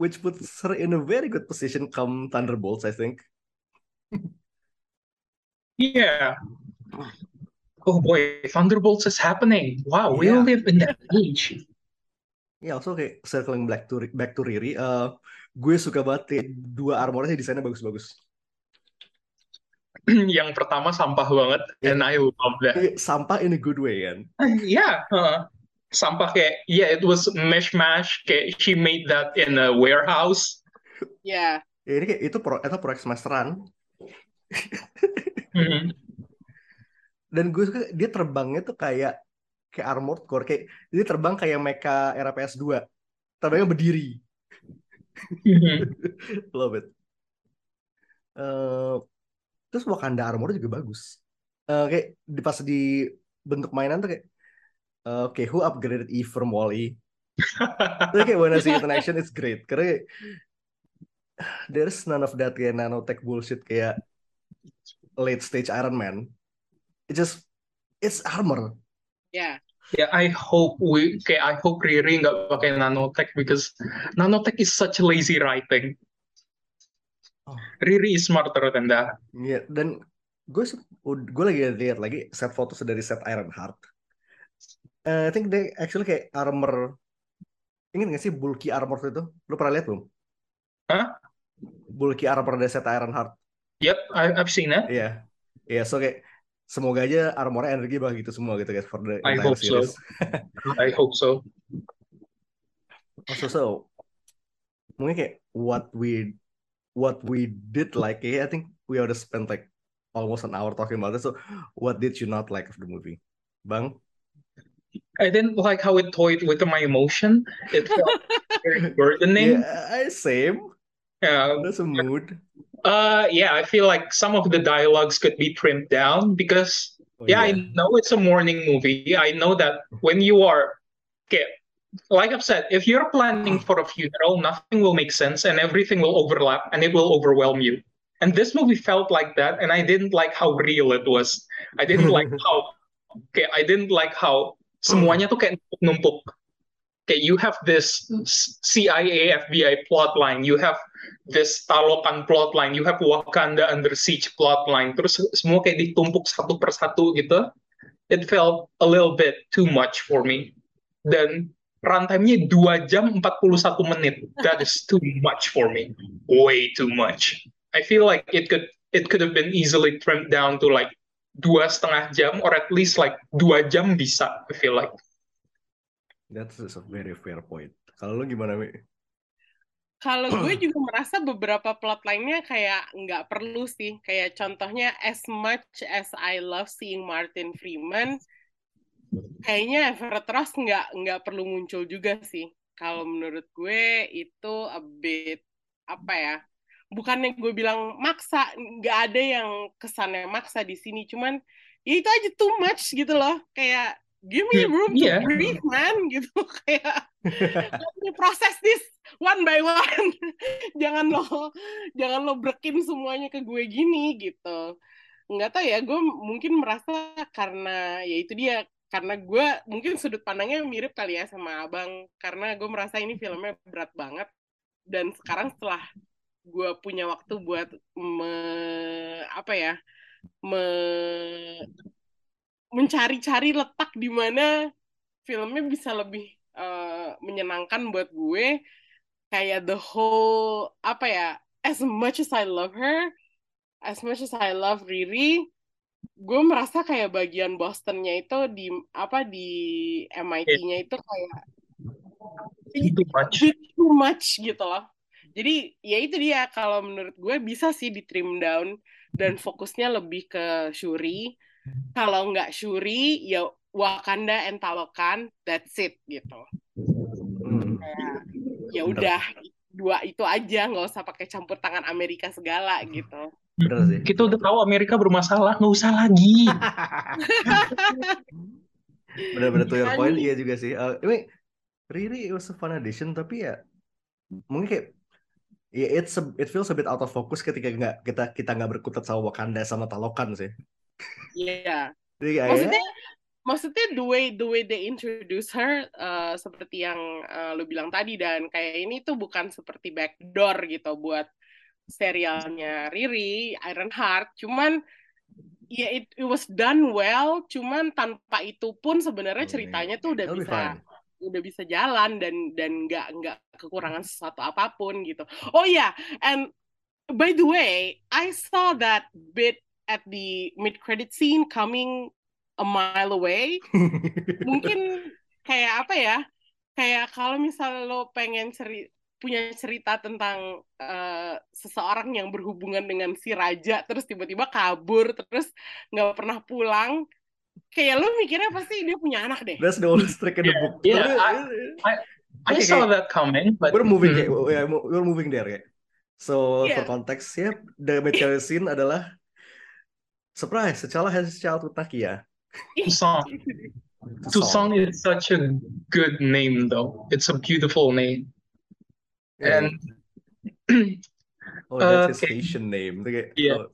which puts her in a very good position come Thunderbolts, I think. Yeah. Oh boy, Thunderbolts is happening. Wow, we Yeah. live in that (laughs) age. Ya, also kayak circling back to back to Riri, eh, gue suka banget dua armornya desainnya bagus-bagus. (clears throat) Yang pertama sampah banget, and I love that. Kayak sampah in a good way kan. Yeah, uh, sampah kayak, yeah, it was mishmash. Kayak she made that in a warehouse. ya, Ya ini kayak itu pro itu proyek semesteran (laughs) Mhm. dan gue suka dia terbangnya tuh kayak kayak armored core kayak jadi terbang kayak mecha era PS2 terbangnya berdiri (laughs) love it Eh, terus Wakanda armor juga bagus. Eh, kayak di pas di bentuk mainan tuh kayak eh, oke who upgraded Eve from Wall-E? (laughs) Terus kayak when I see it in action it's great. Karena kayak, there's none of that kayak nanotech bullshit kayak late stage Iron Man. It just it's armor. Ya, Yeah, I hope we kayak I hope Riri nggak pakai nanotech because nanotech is such lazy writing. Oh. Riri is smarter than that. Iya, dan gue gue lagi lihat lagi set foto dari set Ironheart. Eh, I think they actually kayak armor. Ingat gak sih bulky armor itu? Lu pernah lihat belum? Hah? Bulky armor dari set Ironheart. Yep, I, I've seen it. Iya. Iya, so kayak semoga aja armornya energi bagi gitu semua gitu guys for the I hope so. series. I hope so. (laughs) Also, so mungkin kayak what we what we did like I think we already spent like almost an hour talking about it. So what did you not like of the movie? Bang? I didn't like how it toyed with my emotion. It felt (laughs) very burdening. Yeah, I- same. Yeah. That's a mood. Uh, yeah, I feel like some of the dialogues could be trimmed down because, Oh, yeah, yeah. I know it's a morning movie. I know that when you are, okay, like I've said, if you're planning for a funeral, nothing will make sense and everything will overlap and it will overwhelm you. And this movie felt like that, and I didn't like how real it was. I didn't (laughs) like how, okay, I didn't like how semuanya tuh kayak numpuk. Okay, you have this CIA FBI plot line, you have this Talokan plot line, you have Wakanda under siege plot line, terus semua kayak ditumpuk satu persatu gitu. It felt a little bit too much for me. Dan runtime-nya 2 jam 41 menit. That is too much for me. Way too much. I feel like it could it could have been easily trimmed down to like dua setengah jam or at least like dua jam bisa. I feel like. That's a very fair point. Kalau lu gimana, Mi? Kalau (clears throat) gue juga merasa beberapa plot lainnya kayak nggak perlu sih. Kayak contohnya as much as I love seeing Martin Freeman, kayaknya Everett Ross nggak nggak perlu muncul juga sih. Kalau menurut gue itu a bit apa ya? Bukannya gue bilang maksa, nggak ada yang kesannya maksa di sini. Cuman ya itu aja too much gitu loh. Kayak give me room to Iya. breathe man gitu. (laughs) Kayak let me process this one by one. (laughs) jangan lo jangan lo brekin semuanya ke gue gini gitu. Nggak tahu ya, gue mungkin merasa karena ya itu dia karena gue mungkin sudut pandangnya mirip kali ya sama abang karena gue merasa ini filmnya berat banget dan sekarang setelah gue punya waktu buat me, apa ya me, mencari-cari letak di mana filmnya bisa lebih eh, menyenangkan buat gue kayak the whole apa ya as much as I love her as much as I love Riri gue merasa kayak bagian Bostonnya itu di apa di MIT-nya itu kayak Too much. too much gitu loh. Jadi ya itu dia kalau menurut gue bisa sih di trim down dan fokusnya lebih ke Shuri. Kalau nggak Shuri ya Wakanda and Talokan, that's it gitu. Hmm. Ya udah dua itu aja nggak usah pakai campur tangan Amerika segala gitu. Bener sih. Kita udah tahu Amerika bermasalah, nggak usah lagi. (laughs) Bener-bener to your point, Makanya. iya juga sih. Eh, ini Riri it was a fun addition, tapi ya mungkin kayak ya it's a- it feels a bit out of focus ketika nggak kita kita nggak berkutat sama Wakanda sama Talokan sih. Iya. Jadi kayak Maksudnya maksudnya the way the way they introduce her eh, seperti yang eh, lu bilang tadi dan kayak ini tuh bukan seperti backdoor gitu buat serialnya Riri Ironheart cuman ya it, it was done well cuman tanpa itu pun sebenarnya ceritanya tuh udah bisa udah bisa jalan dan dan nggak nggak kekurangan sesuatu apa pun gitu. Oh ya and by the way I saw that bit at the mid credit scene coming a mile away mungkin kayak apa ya kayak kalau misal lo pengen ceri punya cerita tentang eh, seseorang yang berhubungan dengan si raja terus tiba-tiba kabur terus nggak pernah pulang kayak lu mikirnya pasti dia punya anak deh. That's the only trick in the Yeah, book. yeah, Tapi, I, I, I Okay, saw okay. that coming, but we're moving Hmm. yeah, we're moving there kayak. So Iya. for context ya, the mid scene adalah surprise. T'Challa has a child with Nakia. Tusong. Tusong is such a good name, though. It's a beautiful name, Yeah. and (clears throat) Oh, that's his Okay. Asian name. Kayak, Iya.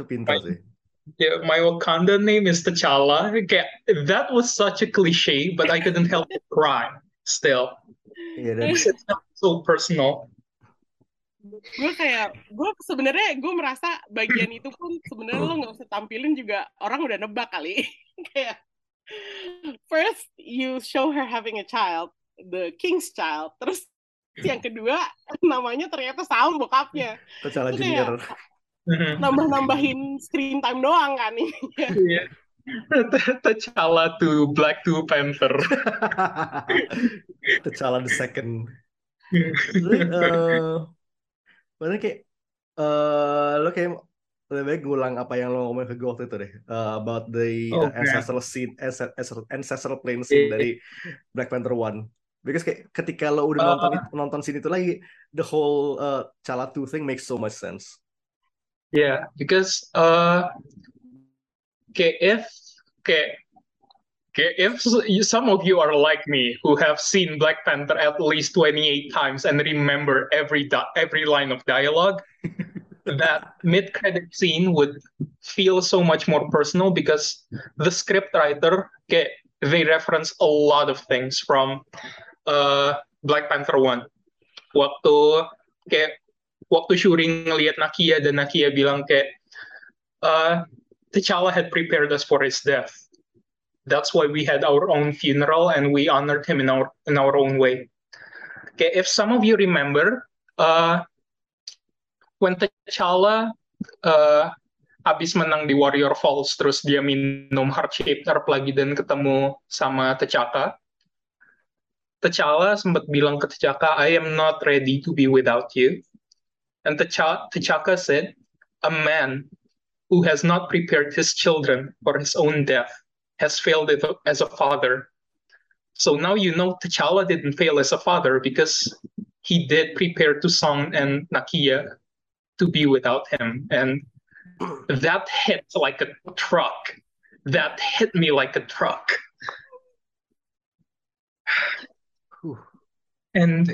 oh, pintar Right. Eh. yeah, my Wakanda name is T'Challa. Okay, that was such a cliche, but I couldn't help but cry. Still, dan it's so personal. Gue kayak gue sebenarnya gue merasa bagian itu pun sebenarnya lo nggak usah tampilin juga orang udah nebak kali (laughs) kayak first you show her having a child the king's child terus yang kedua namanya ternyata sama bokapnya kayak- Junior. Nambah-nambahin screen time doang kan ini Yeah. (laughs) T'Challa to Black to Panther. (laughs) T'Challa the second. Eh, Maksudnya kayak eh lo kayak lebih baik ngulang apa yang lo ngomongin ke gue waktu itu deh Eh, about the uh, Oh, ancestral scene ancestral, ancestral plane scene Iya. dari Black Panther One because kayak ketika lo udah Uh. nonton nonton scene itu lagi the whole uh, Chala 2 thing makes so much sense Yeah, because uh, okay, if okay, okay, if some of you are like me who have seen Black Panther at least 28 times and remember every di- every line of dialogue, (laughs) that mid-credit scene would feel so much more personal because the script writer, okay, they reference a lot of things from uh, Black Panther One. Waktu kayak waktu Shuri ngelihat Nakia dan Nakia bilang kayak uh, T'Challa had prepared us for his death. That's why we had our own funeral and we honored him in our in our own way. Okay, if some of you remember, uh, when T'Challa uh, abis menang di Warrior Falls, terus dia minum heart shaped herb lagi dan ketemu sama T'Chaka. T'Challa sempat bilang ke T'Chaka, I am not ready to be without you. And T'Cha- T'Chaka said, a man who has not prepared his children for his own death has failed as a father. So now you know T'Challa didn't fail as a father because he did prepare Tusong and Nakia to be without him. And that hit like a truck. That hit me like a truck. And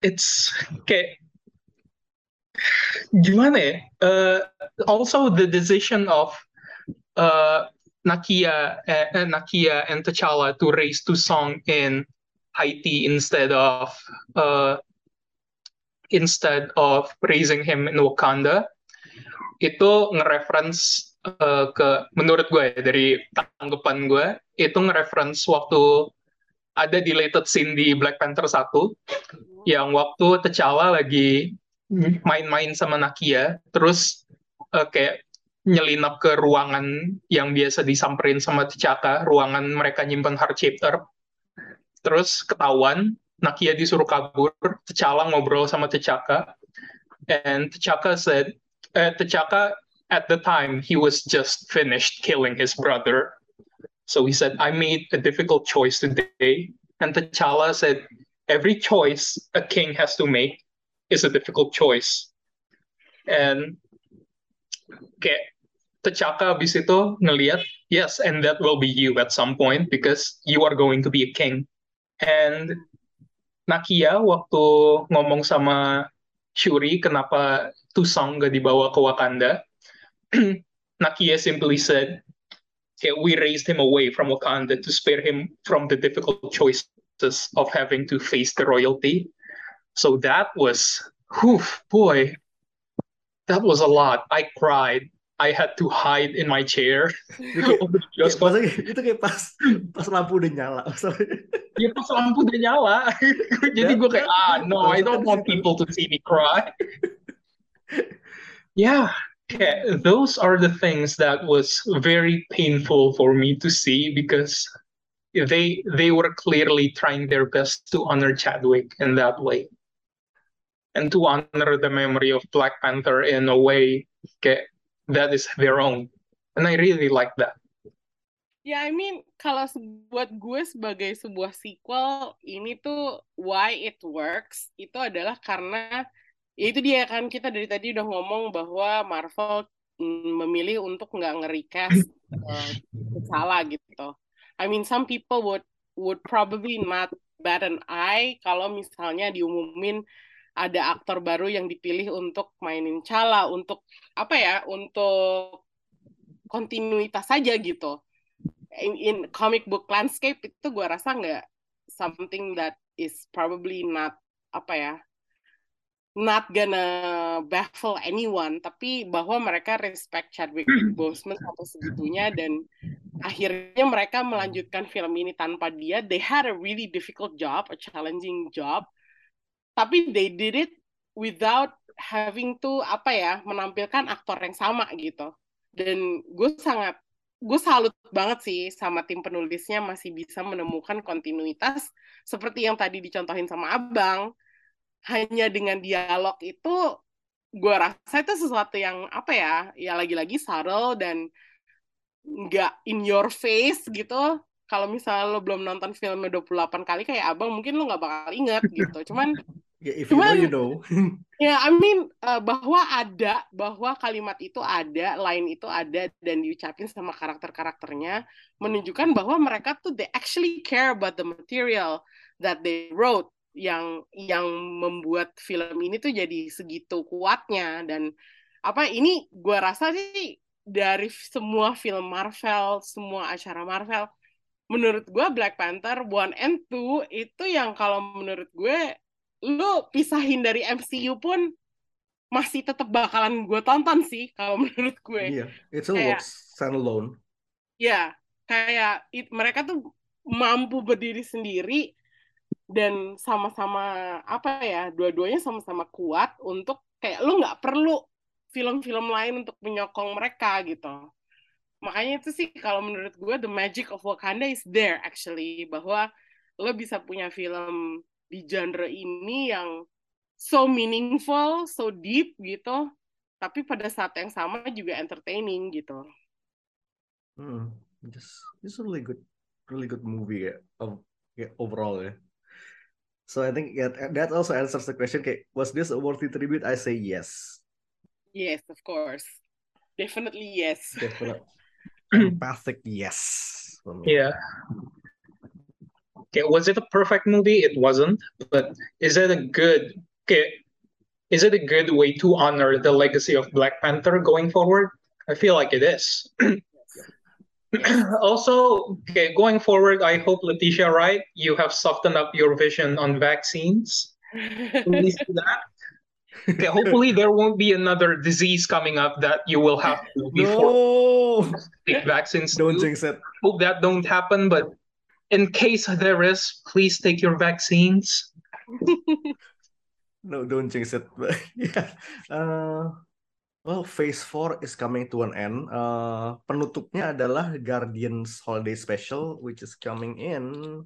it's kayak gimana? Uh, also the decision of uh, Nakia, uh, Nakia and T'Challa to raise Tusong in Haiti instead of uh, instead of raising him in Wakanda. Itu nge-reference uh, ke menurut gue ya, dari tanggapan gue itu nge-reference waktu ada deleted scene di Black Panther 1 yang waktu T'Challa lagi main-main sama Nakia terus uh, kayak nyelinap ke ruangan yang biasa disamperin sama T'Chaka ruangan mereka nyimpen heart shaped herb terus ketahuan Nakia disuruh kabur T'Challa ngobrol sama T'Chaka and T'Chaka said uh, T'Chaka at the time he was just finished killing his brother. So he said I made a difficult choice today. And T'Challa said every choice a king has to make is a difficult choice. And kayak T'Chaka abis itu ngelihat yes and that will be you at some point because you are going to be a king. And Nakia waktu ngomong sama Shuri kenapa Tusong gak dibawa ke Wakanda (clears throat) Nakia simply said okay, we raised him away from Wakanda to spare him from the difficult choices of having to face the royalty. So that was whew, boy that was a lot. I cried I had to hide in my chair Itu kayak, Waktu di kayak, bioskop. maksudnya itu kayak pas pas lampu udah nyala Maksudnya, Ya pas lampu udah nyala. (laughs) Jadi gue kayak, ah no, I don't want people to see me cry. yeah, okay. those are the things that was very painful for me to see because they they were clearly trying their best to honor Chadwick in that way. And to honor the memory of Black Panther in a way kayak that is their own, and I really like that. Ya, I mean, kalau buat gue sebagai sebuah sequel, ini tuh why it works, itu adalah karena, ya itu dia kan, kita dari tadi udah ngomong bahwa Marvel mm, memilih untuk nggak nge-recast (laughs) uh, T'Challa gitu. I mean, some people would would probably not bat an eye kalau misalnya diumumin ada aktor baru yang dipilih untuk mainin Chala, untuk apa ya, untuk kontinuitas saja gitu. In, in comic book landscape itu gue rasa nggak something that is probably not apa ya not gonna baffle anyone. Tapi bahwa mereka respect Chadwick Boseman sampai segitunya dan akhirnya mereka melanjutkan film ini tanpa dia they had a really difficult job a challenging job. Tapi they did it without having to apa ya menampilkan aktor yang sama gitu. Dan gue sangat gue salut banget sih sama tim penulisnya masih bisa menemukan kontinuitas seperti yang tadi dicontohin sama abang. Hanya dengan dialog itu gue rasa itu sesuatu yang apa ya ya lagi-lagi subtle dan nggak in your face gitu. Kalau misalnya lo belum nonton filmnya 28 kali kayak abang mungkin lo nggak bakal inget gitu. Cuman Yeah, if you know, Cuman- you know. (laughs) Ya, I mean uh, bahwa ada, bahwa kalimat itu ada, line itu ada dan diucapin sama karakter-karakternya menunjukkan bahwa mereka tuh they actually care about the material that they wrote yang yang membuat film ini tuh jadi segitu kuatnya dan apa ini gua rasa sih dari semua film Marvel, semua acara Marvel menurut gua Black Panther One and Two itu yang kalau menurut gue lu pisahin dari MCU pun masih tetap bakalan gue tonton sih kalau (laughs) menurut gue. Iya, it still Kayak- works standalone. Ya, kayak it- mereka tuh mampu berdiri sendiri dan sama-sama apa ya, dua-duanya sama-sama kuat untuk kayak lu nggak perlu film-film lain untuk menyokong mereka gitu. Makanya itu sih kalau menurut gue the magic of Wakanda is there actually bahwa lo bisa punya film di genre ini yang so meaningful, so deep gitu, tapi pada saat yang sama juga entertaining gitu. Hmm, just it's a really good, really good movie ya, of, ya, overall ya. So I think yeah, that also answers the question. Kayak, was this a worthy tribute? I say yes, Yes, of course. Definitely yes. definitely. (laughs) Empathic yes. Yeah. Okay, was it a perfect movie? It wasn't, but is it a good okay? Is it a good way to honor the legacy of Black Panther going forward? I feel like it is. (clears throat) also, okay, going forward, I hope Letitia, right? You have softened up your vision on vaccines. Please do that. Okay, hopefully there won't be another disease coming up that you will have to (laughs) before No, take vaccines. don't jinx it. hope that don't happen, but in case there is, please take your vaccines. (laughs) No, don't jinx it. But (laughs) yeah. Uh, well, Phase 4 is coming to an end. Uh, penutupnya adalah Guardians Holiday Special, which is coming in.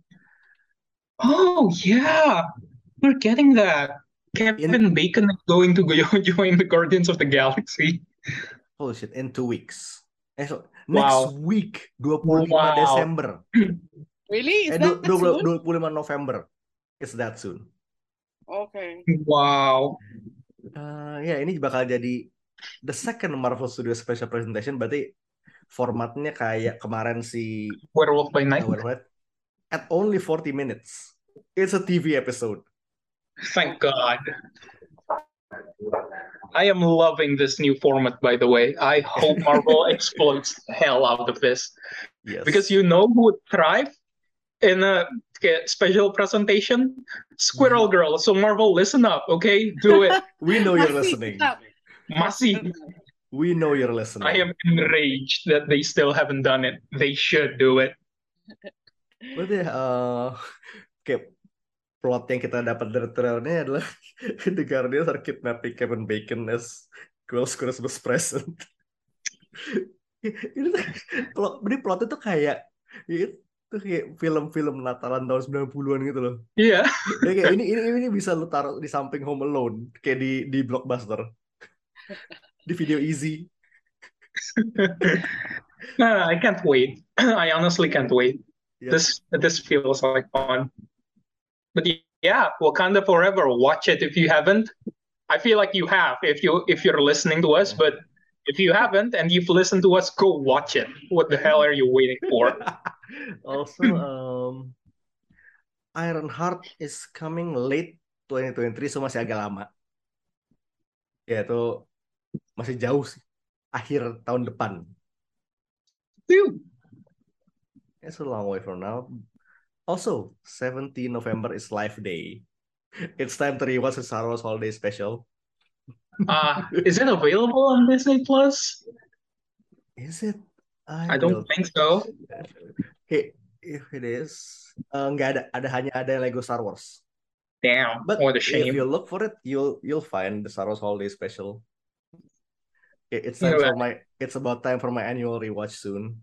Oh yeah, we're getting that. Kevin Bacon is going to go (laughs) join the Guardians of the Galaxy. Holy shit, in two weeks. Eh, so, next Wow. week, 25 Wow. Desember. (clears throat) Really? Is Eh, that du- soon? 20 25 November. It's that soon. Okay. Wow. Uh, ya, ini bakal jadi the second Marvel Studios special presentation. Berarti formatnya kayak kemarin si Werewolf by Night. Head at only 40 minutes. It's a TV episode. Thank God. I am loving this new format, by the way. I hope Marvel (laughs) exploits the hell out of this. Yes. Because you know who would thrive in a special presentation? Squirrel Girl. So Marvel, listen up, okay? Do it. (laughs) we know you're Masih listening. tetap. Masi. We know you're listening. I am enraged that they still haven't done it. They should do it. Berarti uh, kayak plot yang kita dapat dari trailernya adalah (laughs) The Guardians are kidnapping Kevin Bacon as close Christmas present. (laughs) ini tuh plot, ini plotnya tuh kayak itu kayak film-film Natalan tahun 90-an gitu loh. Yeah. Ya, kayak ini, ini ini bisa lu taruh di samping Home Alone kayak di di Blockbuster. Di video easy. Uh, (laughs) I can't wait. (clears throat) I honestly can't wait. Yeah. This this feels like fun. But yeah, Wakanda Forever. Watch it if you haven't. I feel like you have if you if you're listening to us, but if you haven't and you've listened to us, go watch it. What the hell are you waiting for? (laughs) Also, um, Ironheart is coming late 2023, so masih agak lama. Ya itu masih jauh sih, akhir tahun depan. Dude, It's a long way from now. Also, 17 November is Life Day. It's time to rewatch the Star Wars Holiday Special. Uh, is it available on Disney Plus? Is it? I don't will- think so. Okay, if it is, uh, nggak ada, ada hanya ada Lego Star Wars. Damn, But what a if shame. you look for it, you'll you'll find the Star Wars Holiday Special. It- It's time for my it's about time for my annual rewatch soon.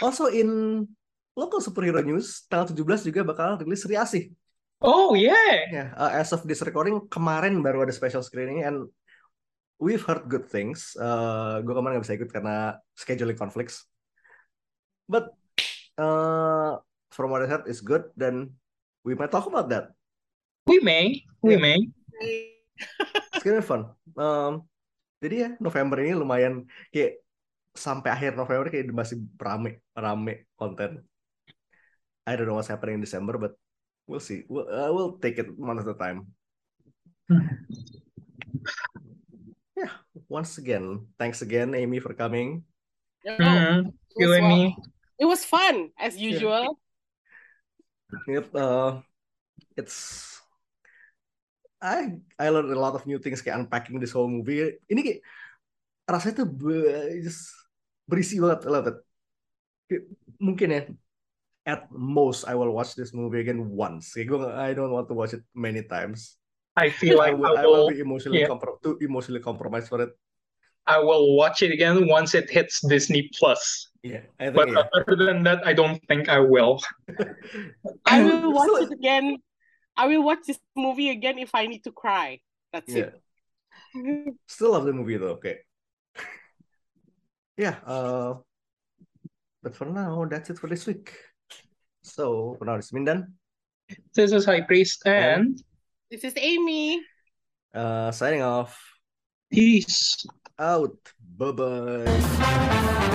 Also in local superhero news, tanggal 17 juga bakal rilis Sri Asih. Oh yeah. Ya, uh, as of this recording kemarin baru ada special screening and we've heard good things. Uh, gue kemarin nggak bisa ikut karena scheduling conflicts. But uh, from what I heard is good dan we might talk about that. We may. We Yeah. may. It's gonna be fun. Um, jadi ya November ini lumayan kayak sampai akhir November kayak masih rame rame konten. I don't know what's happening in December, but we'll see. We'll, uh, we'll take it one at a time. (laughs) Yeah, once again, thanks again, Amy, for coming. Mhm. it You was and fun. me. It was fun as usual. Yep, uh, it's I I learned a lot of new things kayak unpacking this whole movie. Ini kayak rasanya tuh be- just berisi banget, I love it. Kayak, mungkin ya at most I will watch this movie again once. Kayak I don't want to watch it many times. I feel I like will, I I will will. be emotionally yeah. compro- too emotionally compromised for it. I will watch it again once it hits Disney Plus. Yeah, I think But yeah. other than that, I don't think I will. (laughs) I will watch it again. I will watch this movie again if I need to cry. That's Yeah. it. Still love the movie though. Okay. yeah. Uh, but for now, that's it for this week. So for now, it's Mindan. This is High Priest and This is Amy. Uh, signing off. peace. Out. Bye bye.